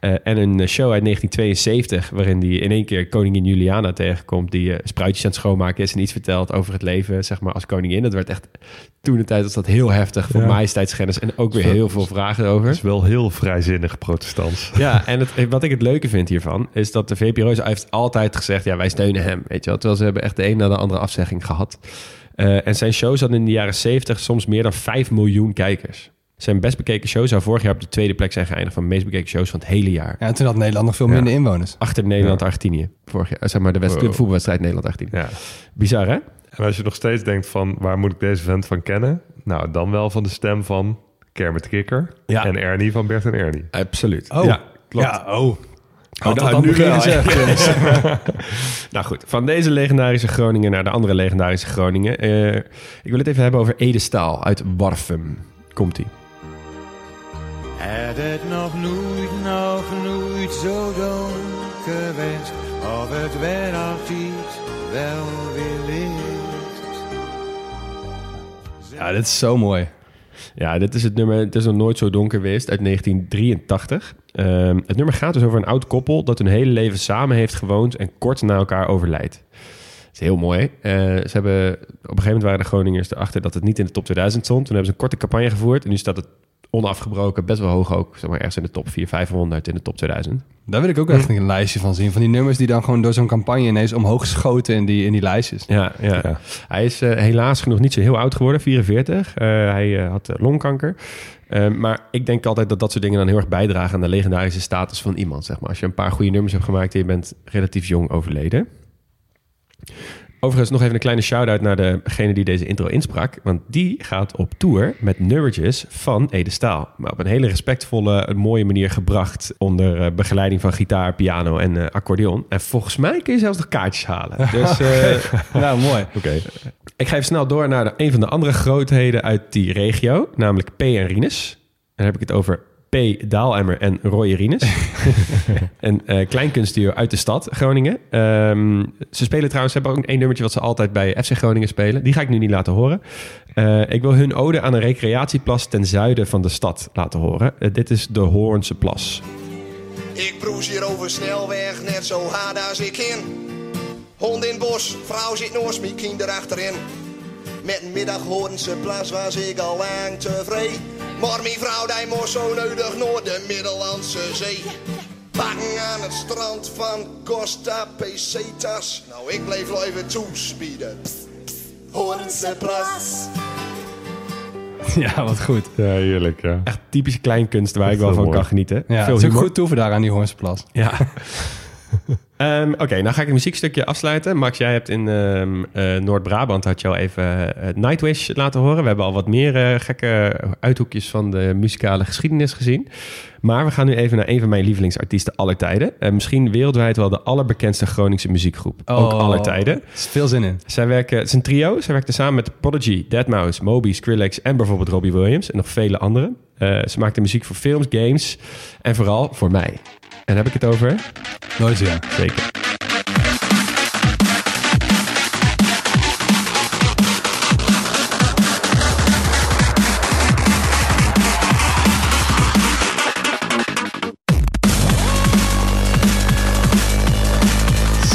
Eh, en een show uit 1972 waarin hij in één keer koningin Juliana tegenkomt die eh, spruitjes aan het schoonmaken is en iets vertelt over het leven zeg maar als koningin. Dat werd echt toen de tijd was dat heel heftig voor Ja. majesteitsschennis en ook weer heel veel vragen over. Het is wel heel vrijzinnig protestants. Ja, en het, wat ik het leuke vind hiervan is dat de VPRO heeft altijd gezegd: ja, wij steunen hem. Weet je wel, terwijl ze hebben echt de een na de andere afzegging gehad. Eh, en zijn shows hadden in de jaren 70 soms meer dan 5 miljoen kijkers. Zijn best bekeken show zou vorig jaar op de tweede plek zijn geëindigd van de meest bekeken shows van het hele jaar. Ja, en toen had Nederland nog veel Ja. minder inwoners. Achter Nederland-Argentinië. Vorig jaar, zeg maar de, Wow. de voetbalwedstrijd Nederland-Argentinië. Ja. Bizar, hè? En als je nog steeds denkt van waar moet ik deze vent van kennen? Nou, dan wel van de stem van Kermit Kikker Ja. en Ernie van Bert en Ernie. Absoluut. Oh, Ja, klopt. Ja, oh. Had nou, dat dan nu wel, zeggen. Nou goed, van deze legendarische Groningen naar de andere legendarische Groningen. Eh, ik wil het even hebben over Ede Staal uit Warfum. Komt-ie. Het het nog nooit, nog nooit zo donker of het weer altijd wel weer licht. Ja, dit is zo mooi. Ja, dit is het nummer. Het is nog nooit zo donker geweest uit 1983. Ehm, het nummer gaat dus over een oud koppel dat hun hele leven samen heeft gewoond en kort na elkaar overlijdt. Dat is heel mooi. Eh, ze hebben, op een gegeven moment waren de Groningers erachter dat het niet in de top 2000 stond. Toen hebben ze een korte campagne gevoerd en nu staat het onafgebroken, best wel hoog ook, zeg maar ergens in de top 400, 500 in de top 2000. Daar wil ik ook echt een lijstje van zien. Van die nummers die dan gewoon door zo'n campagne ineens omhoog schoten in die, in die lijstjes. Ja, ja. Ja. hij is eh, helaas genoeg niet zo heel oud geworden, 44. Eh, hij eh, had longkanker. Eh, maar ik denk altijd dat dat soort dingen dan heel erg bijdragen aan de legendarische status van iemand. Zeg maar. Als je een paar goede nummers hebt gemaakt en je bent relatief jong overleden. Overigens nog even een kleine shout-out naar degene die deze intro insprak. Want die gaat op tour met nummertjes van Ede Staal. Maar op een hele respectvolle, mooie manier gebracht. Onder eh, begeleiding van gitaar, piano en eh, accordeon. En volgens mij kun je zelfs nog kaartjes halen. Dus eh, Nou, mooi. Oké. ik ga even snel door naar de, een van de andere grootheden uit die regio, namelijk P. en Rinus. Dan heb ik het over P. Daalemmer en Roy Rinus. een eh kleinkunstduo uit de stad Groningen. Ehm, ze spelen trouwens, ze hebben ook één nummertje wat ze altijd bij FC Groningen spelen. Die ga ik nu niet laten horen. Eh, ik wil hun ode aan een recreatieplas ten zuiden van de stad laten horen. Eh, dit is de Hoornse Plas. Ik broes hier over snelweg, net zo hard als ik kan. Hond in bos, vrouw zit naast me, kind erachterin. Met een middaghoornse plas was ik al lang tevreden. Maar mijn vrouw die moest zo nodig naar de Middellandse Zee. Bakken aan het strand van Costa Pesetas. Nou, ik bleef even toespieden. Hoornse plas. Ja, wat goed. Ja, heerlijk. Ja. Echt typische kleinkunst waar ik wel van mooi. kan genieten. Ja, Veel het is ook humor. goed toeven daar aan die Hoornsplas. Ja. Ehm, Oké, nou ga ik het muziekstukje afsluiten. Max, jij hebt in ehm, eh, Noord-Brabant had je al even eh, Nightwish laten horen. We hebben al wat meer eh, gekke uithoekjes van de muzikale geschiedenis gezien. Maar we gaan nu even naar een van mijn lievelingsartiesten aller tijden. En misschien wereldwijd wel de allerbekendste Groningse muziekgroep. Ook Oh. aller tijden. Veel zin in. Zij werken, het is een trio. Zij werkten samen met Prodigy, Deadmau5, Moby, Skrillex en bijvoorbeeld Robbie Williams. En nog vele anderen. Ze maakten muziek voor films, games en vooral voor mij. En heb ik het over? Nooit ja. Zeker.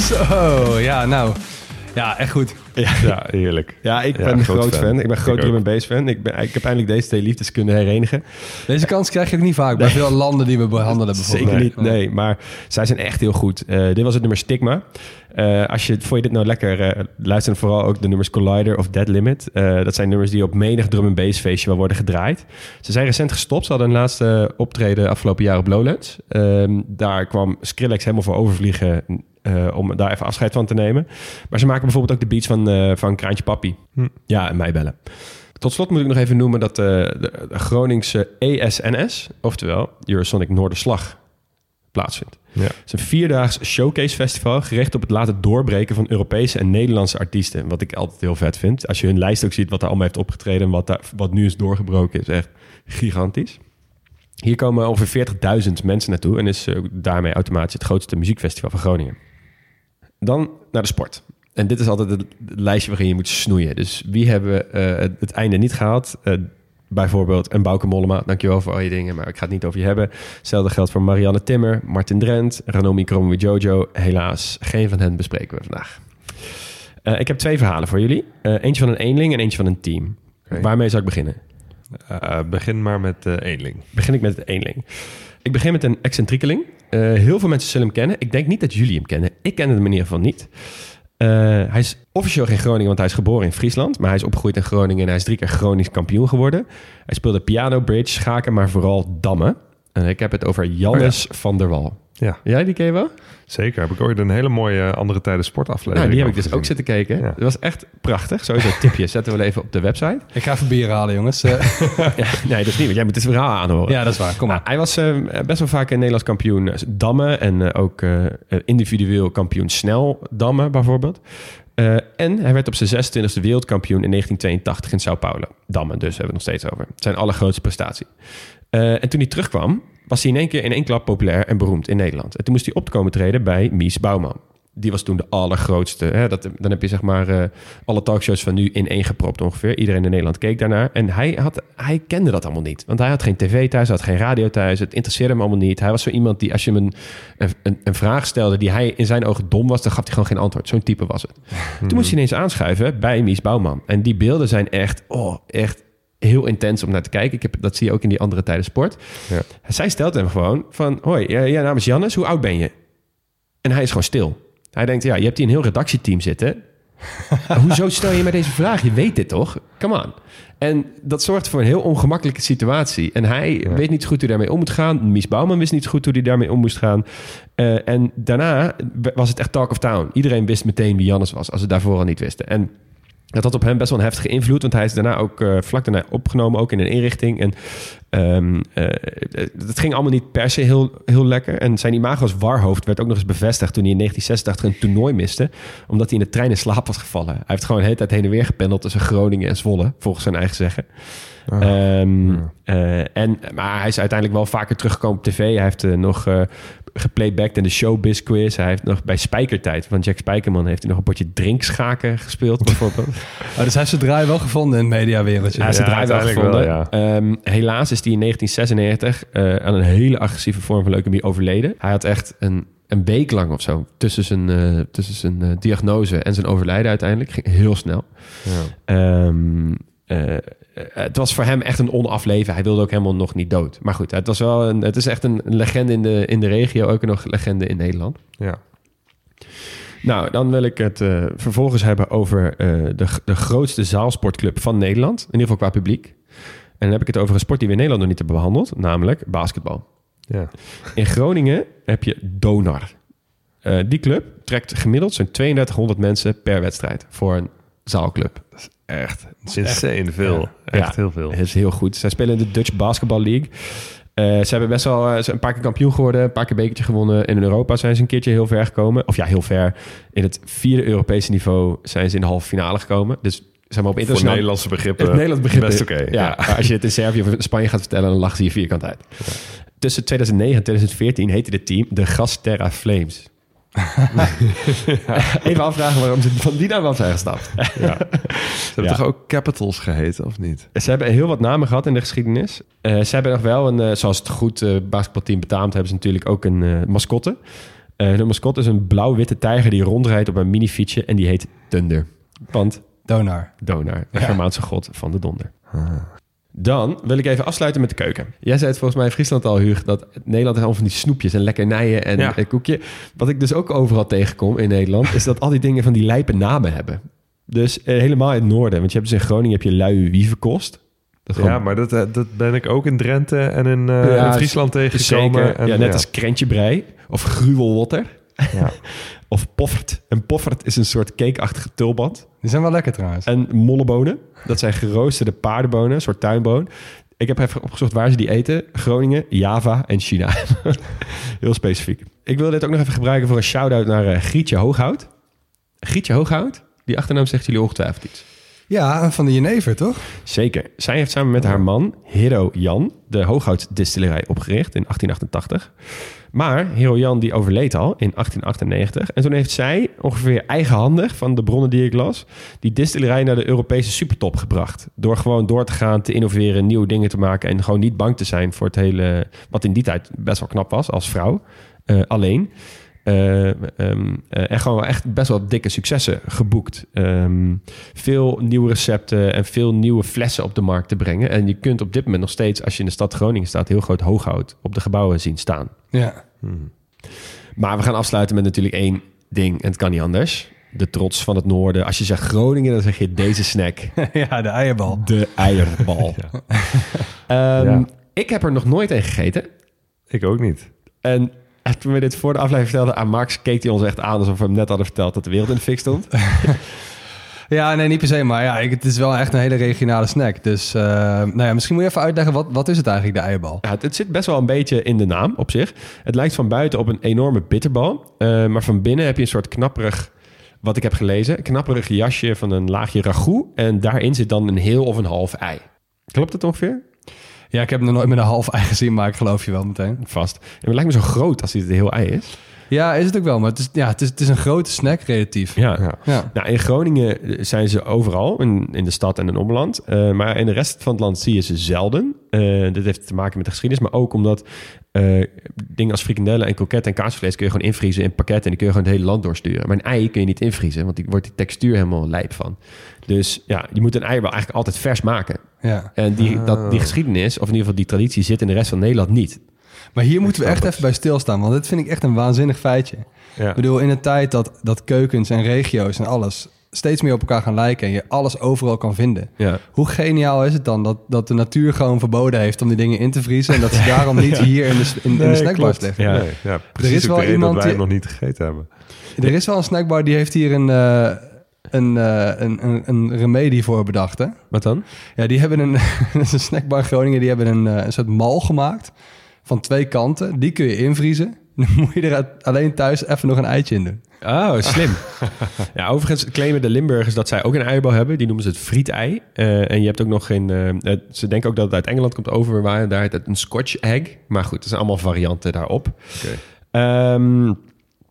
Zo, ja, nou. Ja, echt goed. Ja, heerlijk. Ja, ik Ja, ben een groot groot fan. fan. Ik ben een groot Ik drum and bass fan. Ik, ben, ik heb eindelijk deze twee liefdes kunnen herenigen. Deze kans krijg je ook niet vaak bij veel landen die we behandelen bijvoorbeeld. Zeker niet, nee. Maar zij zijn echt heel goed. Eh, dit was het nummer Stigma. Eh, als je, vond je dit nou lekker, eh, luister dan vooral ook de nummers Collider of Dead Limit. Eh, dat zijn nummers die op menig drum and bass feestje wel worden gedraaid. Ze zijn recent gestopt. Ze hadden een laatste optreden afgelopen jaar op Lowlands. Ehm, daar kwam Skrillex helemaal voor overvliegen eh, om daar even afscheid van te nemen. Maar ze maken bijvoorbeeld ook de beats van, eh, van Kraantje Papi. Hm. Ja, en mij bellen. Tot slot moet ik nog even noemen dat eh, de, de Groningse ESNS, oftewel Eurosonic Noorderslag, plaatsvindt. Ja. Het is een vierdaags showcase festival gericht op het laten doorbreken van Europese en Nederlandse artiesten. Wat ik altijd heel vet vind. Als je hun lijst ook ziet wat er allemaal heeft opgetreden en wat, daar, wat nu is doorgebroken, is echt gigantisch. Hier komen ongeveer 40.000 mensen naartoe en is daarmee automatisch het grootste muziekfestival van Groningen. Dan naar de sport. En dit is altijd het, lijstje waarin je moet snoeien. Dus wie hebben eh, het, het einde niet gehaald? Eh, bijvoorbeeld een Bauke Mollema. Dankjewel voor al je dingen, maar ik ga het niet over je hebben. Hetzelfde geldt voor Marianne Timmer, Martin Drent, Ranomi Kromowi Jojo. Helaas, geen van hen bespreken we vandaag. Eh, ik heb twee verhalen voor jullie. Eentje van een eenling en eentje van een team. Waarmee zou ik beginnen? Begin maar met eh eenling. Begin ik met het eenling. Ik begin met een excentriekeling. Eh, heel veel mensen zullen hem kennen. Ik denk niet dat jullie hem kennen. Ik ken hem in ieder geval niet. Eh, hij is officieel geen Groningen, want hij is geboren in Friesland. Maar hij is opgegroeid in Groningen en hij is drie keer Gronings kampioen geworden. Hij speelde piano, bridge, schaken, maar vooral dammen. En ik heb het over Jannes van der Wal. Ja, Ja, die ken je wel? zeker. Heb ik ooit een hele mooie andere tijden sportaflevering Nou, die heb ik dus ook zitten kijken. Ja. Dat was echt prachtig. Sowieso een tipje. Zetten we wel even op de website. Ik ga even bier halen, jongens. Eh, Ja, nee, dat is niet, want jij moet het verhaal aanhoren. ja, dat is waar. Kom maar. Nou, hij was eh, best wel vaak een Nederlands kampioen eh, dammen en eh, ook eh, individueel kampioen snel dammen bijvoorbeeld. Eh, en hij werd op zijn 26e wereldkampioen in 1982 in Sao Paulo. Dammen dus, hebben we het nog steeds over. Zijn allergrootste prestatie. Eh, en toen hij terugkwam, was hij in één keer in één klap populair en beroemd in Nederland. En toen moest hij op komen treden bij Mies Bouwman. Die was toen de allergrootste. Hè? Dat, dan heb je zeg maar eh, alle talkshows van nu in één gepropt ongeveer. Iedereen in Nederland keek daarnaar. En hij, had, hij kende dat allemaal niet. Want hij had geen tv thuis, hij had geen radio thuis. Het interesseerde hem allemaal niet. Hij was zo iemand die als je hem een, een, een vraag stelde die hij in zijn ogen dom was... dan gaf hij gewoon geen antwoord. Zo'n type was het. Toen moest hij ineens aanschuiven bij Mies Bouwman. En die beelden zijn echt, oh, echt heel intens om naar te kijken. Ik heb, dat zie je ook in die andere tijden sport. Ja. Zij stelt hem gewoon van... Hoi, ja, ja, naam is Jannes, hoe oud ben je? En hij is gewoon stil. Hij denkt, ja, je hebt hier een heel redactieteam zitten. Hoezo stel je mij deze vraag? Je weet dit toch? Come on. En dat zorgt voor een heel ongemakkelijke situatie. En hij weet niet goed hoe hij daarmee om moet gaan. Mies Bouwman wist niet goed hoe hij daarmee om moest gaan. Eh, en daarna was het echt talk of town. Iedereen wist meteen wie Jannes was, als ze daarvoor al niet wisten. En dat had op hem best wel een heftige invloed, want hij is daarna ook eh, vlak daarna opgenomen, ook in een inrichting. En eh, het ging allemaal niet per se heel, heel lekker. En zijn imago als warhoofd werd ook nog eens bevestigd toen hij in 1986 een toernooi miste, omdat hij in de trein in slaap was gevallen. Hij heeft gewoon de hele tijd heen en weer gependeld tussen Groningen en Zwolle, volgens zijn eigen zeggen. Ehm, eh, en, maar hij is uiteindelijk wel vaker teruggekomen op tv. Hij heeft eh, nog eh geplaybacked in de Showbiz Quiz. Hij heeft nog bij Spijkertijd van Jack Spijkerman... heeft hij nog een potje drinkschaken gespeeld, bijvoorbeeld. Oh, dus hij heeft zijn draai wel gevonden in het mediawereldje. Hij heeft Ja, draai wel gevonden. wel, Ehm, helaas is hij in 1996 eh, aan een hele agressieve vorm van leukemie overleden. Hij had echt een, een week lang of zo tussen zijn, eh, tussen zijn diagnose en zijn overlijden uiteindelijk. Ging heel snel. Ja. Ehm, eh, het was voor hem echt een onafleven. Hij wilde ook helemaal nog niet dood. Maar goed, het, was wel een, het is echt een legende in de, in de regio. Ook nog een legende in Nederland. Ja. Nou, dan wil ik het eh, vervolgens hebben over eh, de, de grootste zaalsportclub van Nederland. In ieder geval qua publiek. En dan heb ik het over een sport die we in Nederland nog niet hebben behandeld. Namelijk basketbal. Ja. In Groningen heb je Donar. Eh, die club trekt gemiddeld zo'n 3200 mensen per wedstrijd voor een zaalclub. Echt insane veel. Echt Ja. heel veel. Is heel goed. Zij spelen in de Dutch Basketball League. Eh, ze hebben best wel eh, ze zijn een paar keer kampioen geworden, een paar keer bekertje gewonnen. En in Europa zijn ze een keertje heel ver gekomen. Of ja, heel ver. In het vierde Europese niveau zijn ze in de halve finale gekomen. Dus zeg maar op Voor internationaal... Nederlandse begrippen. Het Nederlands begrip. Best oké. Ja, als je het in Servië of in Spanje gaat vertellen, dan lachen ze je vierkant uit. Tussen 2009 en 2014 heette dit team de Gasterra Flames. Even afvragen waarom ze van die naam wel zijn gestapt. Ja. Ze hebben Ja. toch ook Capitals geheten, of niet? Ze hebben heel wat namen gehad in de geschiedenis. Eh, ze hebben nog wel een, eh, zoals het goed eh, basketbalteam betaamt, hebben ze natuurlijk ook een eh, mascotte. Eh de mascotte is een blauw-witte tijger die rondrijdt op een minifietsje en die heet Thunder. Want Donar. Donar, de Germaanse god van de donder. Dan wil ik even afsluiten met de keuken. Jij zei het volgens mij in Friesland al, Huug, dat Nederland heeft allemaal van die snoepjes en lekkernijen en Ja. een koekje. Wat ik dus ook overal tegenkom in Nederland, is dat al die dingen van die lijpe namen hebben. Dus eh, helemaal in het noorden. Want je hebt dus in Groningen heb je lui wievenkost. Dat Ja, maar dat, eh, dat ben ik ook in Drenthe en in, Ja, in Friesland tegengekomen. En, ja, net als krentjebrei of gruwelwotter. Ja. of poffert. En poffert is een soort cakeachtige tulband. Die zijn wel lekker trouwens. En mollebonen. Dat zijn geroosterde paardenbonen, een soort tuinboon. Ik heb even opgezocht waar ze die eten. Groningen, Java en China. Heel specifiek. Ik wil dit ook nog even gebruiken voor een shout-out naar eh, Grietje Hooghout. Grietje Hooghout, die achternaam zegt jullie ongetwijfeld iets. Ja, van de Jenever, toch? Zeker. Zij heeft samen met haar man, Hero Jan, de Hooghoutdistillerij opgericht in 1888. Maar Hero Jan die overleed al in 1898. En toen heeft zij ongeveer eigenhandig, van de bronnen die ik las, die distillerij naar de Europese supertop gebracht. Door gewoon door te gaan, te innoveren, nieuwe dingen te maken en gewoon niet bang te zijn voor het hele, wat in die tijd best wel knap was als vrouw, eh, alleen. Eh, ehm, eh, en gewoon wel echt best wel dikke successen geboekt. Ehm, veel nieuwe recepten en veel nieuwe flessen op de markt te brengen. En je kunt op dit moment nog steeds, als je in de stad Groningen staat, heel groot hooghout op de gebouwen zien staan. Ja. Maar we gaan afsluiten met natuurlijk één ding en het kan niet anders. De trots van het noorden. Als je zegt Groningen, dan zeg je deze snack. ja, de eierbal. De eierbal. Ehm, Ja. Ik heb er nog nooit een gegeten. Ik ook niet. En toen we dit voor de aflevering vertelden aan Max, keek hij ons echt aan alsof we hem net hadden verteld dat de wereld in de fik stond. Ja, nee, niet per se. Maar ja, ik, het is wel echt een hele regionale snack. Dus eh, nou ja, misschien moet je even uitleggen, wat, wat is het eigenlijk, de eierbal? Ja, het, het zit best wel een beetje in de naam op zich. Het lijkt van buiten op een enorme bitterbal. eh, maar van binnen heb je een soort knapperig, wat ik heb gelezen, knapperig jasje van een laagje ragout. En daarin zit dan een heel of een half ei. Klopt het ongeveer? Ja, ik heb hem nog nooit met een half ei gezien, maar ik geloof je wel meteen. Vast. En het lijkt me zo groot als dit een heel ei is. Ja, is het ook wel. Maar het is, ja, het is, het is een grote snack relatief. Ja. Ja. Ja. Nou, in Groningen zijn ze overal, in, in de stad en in omland. Eh, maar in de rest van het land zie je ze zelden. Eh dit heeft te maken met de geschiedenis, maar ook omdat eh, dingen als frikandellen en kroketten en kaasvlees kun je gewoon invriezen in pakketten en die kun je gewoon het hele land doorsturen. Maar een ei kun je niet invriezen, want die wordt die textuur helemaal lijp van. Dus ja, je moet een ei wel eigenlijk altijd vers maken. Ja. En die, dat, die geschiedenis, of in ieder geval die traditie, zit in de rest van Nederland niet. Maar hier moeten we echt even bij stilstaan, want dit vind ik echt een waanzinnig feitje. Ja. Ik bedoel, in een tijd dat, dat keukens en regio's en alles steeds meer op elkaar gaan lijken en je alles overal kan vinden. Ja. Hoe geniaal is het dan dat, dat de natuur gewoon verboden heeft om die dingen in te vriezen en dat ze daarom niet hier in de, in, in de snackbars liggen? Ja. Nee, ja, precies is ook wel de reden dat iemand wij die- het nog niet gegeten hebben. Er is wel een snackbar die heeft hier een, eh, een, eh, een, een, een remedie voor bedacht. Hè? Wat dan? Ja, die hebben een, dat een snackbar in Groningen, die hebben een, eh, een soort mal gemaakt van twee kanten. Die kun je invriezen. Dan moet je er alleen thuis even nog een eitje in doen. Oh, slim. ja, overigens claimen de Limburgers dat zij ook een eierbal hebben. Die noemen ze het frietei. Eh en je hebt ook nog geen... ze denken ook dat het uit Engeland komt over. Waar daar heet het een Scotch egg. Maar goed, er zijn allemaal varianten daarop. Ehm,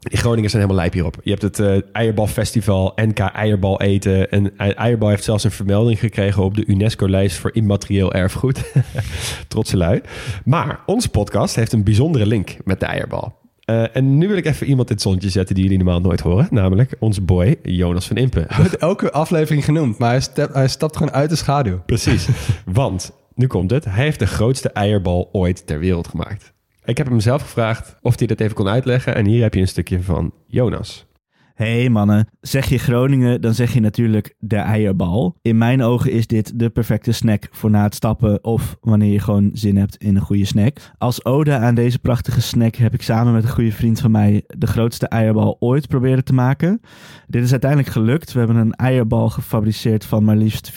in Groningen zijn helemaal lijp hierop. Je hebt het eh, Eierbalfestival, NK Eierbal eten. En ei- Eierbal heeft zelfs een vermelding gekregen op de UNESCO-lijst voor immaterieel erfgoed. Trotse lui. Maar onze podcast heeft een bijzondere link met de Eierbal. Eh, en nu wil ik even iemand in het zonnetje zetten die jullie normaal nooit horen. Namelijk onze boy Jonas van Impen. Hij wordt elke aflevering genoemd, maar hij, hij stapt gewoon uit de schaduw. Precies. Want, nu komt het. Hij heeft de grootste eierbal ooit ter wereld gemaakt. Ik heb hem zelf gevraagd of hij dat even kon uitleggen. En hier heb je een stukje van Jonas. Hey mannen, zeg je Groningen, dan zeg je natuurlijk de eierbal. In mijn ogen is dit de perfecte snack voor na het stappen of wanneer je gewoon zin hebt in een goede snack. Als ode aan deze prachtige snack heb ik samen met een goede vriend van mij de grootste eierbal ooit proberen te maken. Dit is uiteindelijk gelukt. We hebben een eierbal gefabriceerd van maar liefst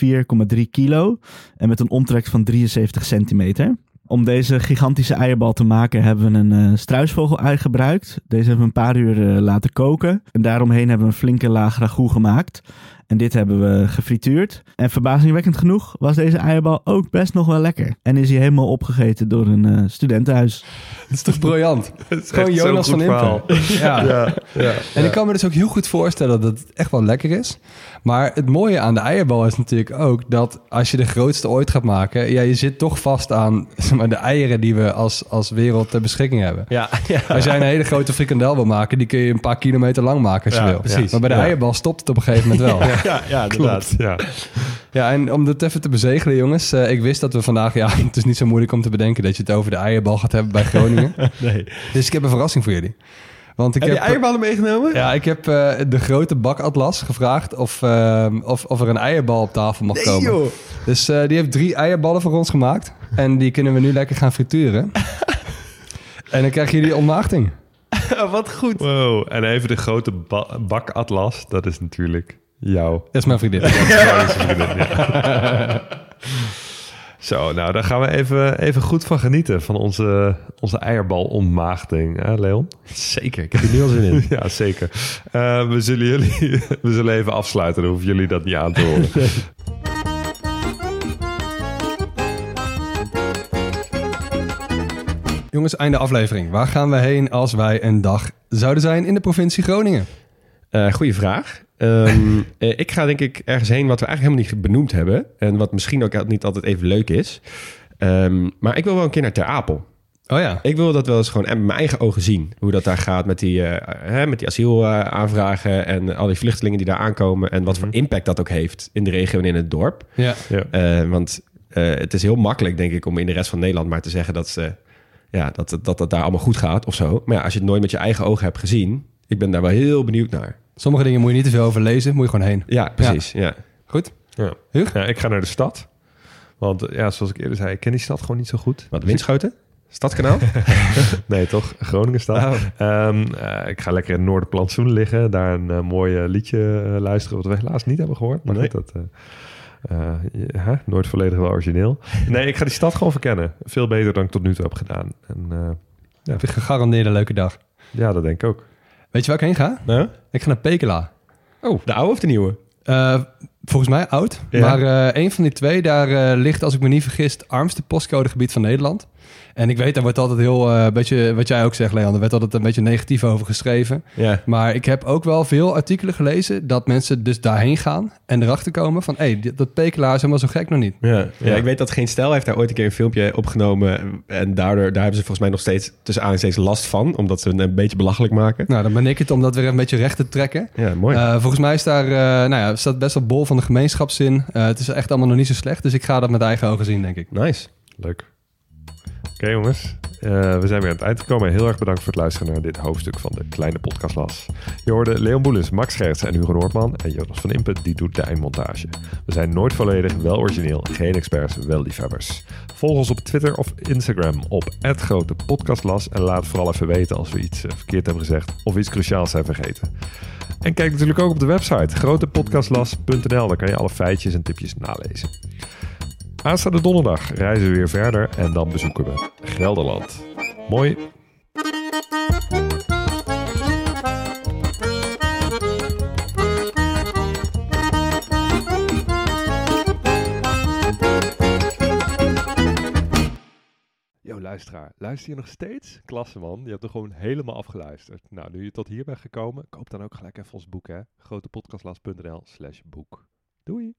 4,3 kilo en met een omtrek van 73 centimeter. Om deze gigantische eierbal te maken hebben we een eh struisvogel-ei gebruikt. Deze hebben we een paar uur eh, laten koken. En daaromheen hebben we een flinke laag ragout gemaakt. En dit hebben we gefrituurd. En verbazingwekkend genoeg was deze eierbal ook best nog wel lekker. En is hij helemaal opgegeten door een eh, studentenhuis. Dat is toch briljant? Het is Gewoon Jonas van Impen. verhaal. Ja. Ja, ja. En ik kan me dus ook heel goed voorstellen dat het echt wel lekker is. Maar het mooie aan de eierbal is natuurlijk ook dat als je de grootste ooit gaat maken, ja, je zit toch vast aan zeg maar, de eieren die we als, als wereld ter beschikking hebben. Ja, ja. Als jij een hele grote frikandel wil maken, die kun je een paar kilometer lang maken als je Ja, wil. precies. Maar bij de Ja. eierbal stopt het op een gegeven moment wel. Ja. ja, ja, inderdaad. Ja. en om dit even te bezegelen, jongens. eh, ik wist dat we vandaag, ja, het is niet zo moeilijk om te bedenken dat je het over de eierbal gaat hebben bij Groningen. Nee. dus ik heb een verrassing voor jullie. Want ik Heb heb, je eierballen meegenomen? Ja, ik heb eh, de grote bakatlas gevraagd of, ehm, of, of er een eierbal op tafel mag Nee, komen. joh. Dus eh, die heeft drie eierballen voor ons gemaakt. En die kunnen we nu lekker gaan frituren. en dan krijgen jullie ontmaagding. Wat goed. Wow, en even de grote ba- bakatlas, dat is natuurlijk jou. Dat is mijn vriendin. Dat is vriendin, ja. Zo, nou, daar gaan we even, even goed van genieten. Van onze, onze eierbal-ontmaagding, hè, Leon? Zeker, ik heb er nu al zin in. Ja, zeker. Eh, we, zullen jullie, we zullen even afsluiten, dan hoeven jullie dat niet aan te horen. Jongens, einde aflevering. Waar gaan we heen als wij een dag zouden zijn in de provincie Groningen? Eh goeie vraag. Ehm, eh, ik ga denk ik ergens heen wat we eigenlijk helemaal niet benoemd hebben. En wat misschien ook niet altijd even leuk is. Ehm, maar ik wil wel een keer naar Ter Apel. Oh ja. Ik wil dat wel eens gewoon met mijn eigen ogen zien. Hoe dat daar gaat met die, eh, hè, met die asielaanvragen en al die vluchtelingen die daar aankomen. En wat voor impact dat ook heeft in de regio en in het dorp. Ja. Ja. Eh, want eh, het is heel makkelijk, denk ik, om in de rest van Nederland maar te zeggen dat, ze, ja, dat, dat het daar allemaal goed gaat of zo. Maar ja, als je het nooit met je eigen ogen hebt gezien, ik ben daar wel heel benieuwd naar. Sommige dingen moet je niet te veel over lezen, moet je gewoon heen. Ja, precies. Ja. Goed? Ja. Huug? Ja, ik ga naar de stad. Want ja, zoals ik eerder zei, ik ken die stad gewoon niet zo goed. Wat, Winschoten? Stadskanaal? Nee, toch? Groningen stad. Oh. Ehm, eh, ik ga lekker in Noorderplantsoen liggen. Daar een eh, mooi liedje eh, luisteren. Wat we helaas niet hebben gehoord. Maar Nee. goed, dat... eh, eh, je- hè? Nooit volledig wel origineel. Nee, ik ga die stad gewoon verkennen. Veel beter dan ik tot nu toe heb gedaan. En eh, Heb je gegarandeerd een leuke dag. ja, dat denk ik ook. Weet je waar ik heen ga? Ik ga naar Pekela. Oh, de oude of de nieuwe? Eh, volgens mij oud. Ja. Maar eh, een van die twee, daar eh, ligt, als ik me niet vergis, het armste postcodegebied van Nederland. En ik weet, daar wordt altijd heel, eh beetje, wat jij ook zegt, Leon, er werd altijd een beetje negatief over geschreven. Ja. Maar ik heb ook wel veel artikelen gelezen dat mensen dus daarheen gaan en erachter komen van, hé, hey, dat Pekela is helemaal zo gek nog niet. Ja. ja, ik weet dat Geen Stijl heeft daar ooit een keer een filmpje opgenomen. En daardoor, daar hebben ze volgens mij nog steeds tussen aan steeds last van. Omdat ze het een beetje belachelijk maken. Nou, dan ben ik het om dat weer een beetje recht te trekken. Ja, mooi. Eh, volgens mij is daar, eh, nou ja, staat best wel bol van de gemeenschapszin. Eh, het is echt allemaal nog niet zo slecht, dus ik ga dat met eigen ogen zien, denk ik. nice. Leuk. Oké jongens, Eh, we zijn weer aan het eind gekomen. Heel erg bedankt voor het luisteren naar dit hoofdstuk van de Kleine Podcastlas. Je hoorde Leon Boelens, Max Scherts en Hugo Noordman. En Jonas van Impen, die doet de eindmontage. We zijn nooit volledig, wel origineel, geen experts, wel liefhebbers. Volg ons op Twitter of Instagram op Grote Podcastlas. En laat vooral even weten als we iets eh, verkeerd hebben gezegd of iets cruciaals zijn vergeten. En kijk natuurlijk ook op de website grotepodcastlas.nl. Daar kan je alle feitjes en tipjes nalezen. Aanstaande donderdag reizen we weer verder en dan bezoeken we Gelderland. Mooi. Yo, luisteraar. Luister je nog steeds? Klasse, man. Je hebt er gewoon helemaal afgeluisterd. Nou, nu je tot hier bent gekomen, koop dan ook gelijk even ons boek, hè. grotepodcastlas.nl slash boek. Doei!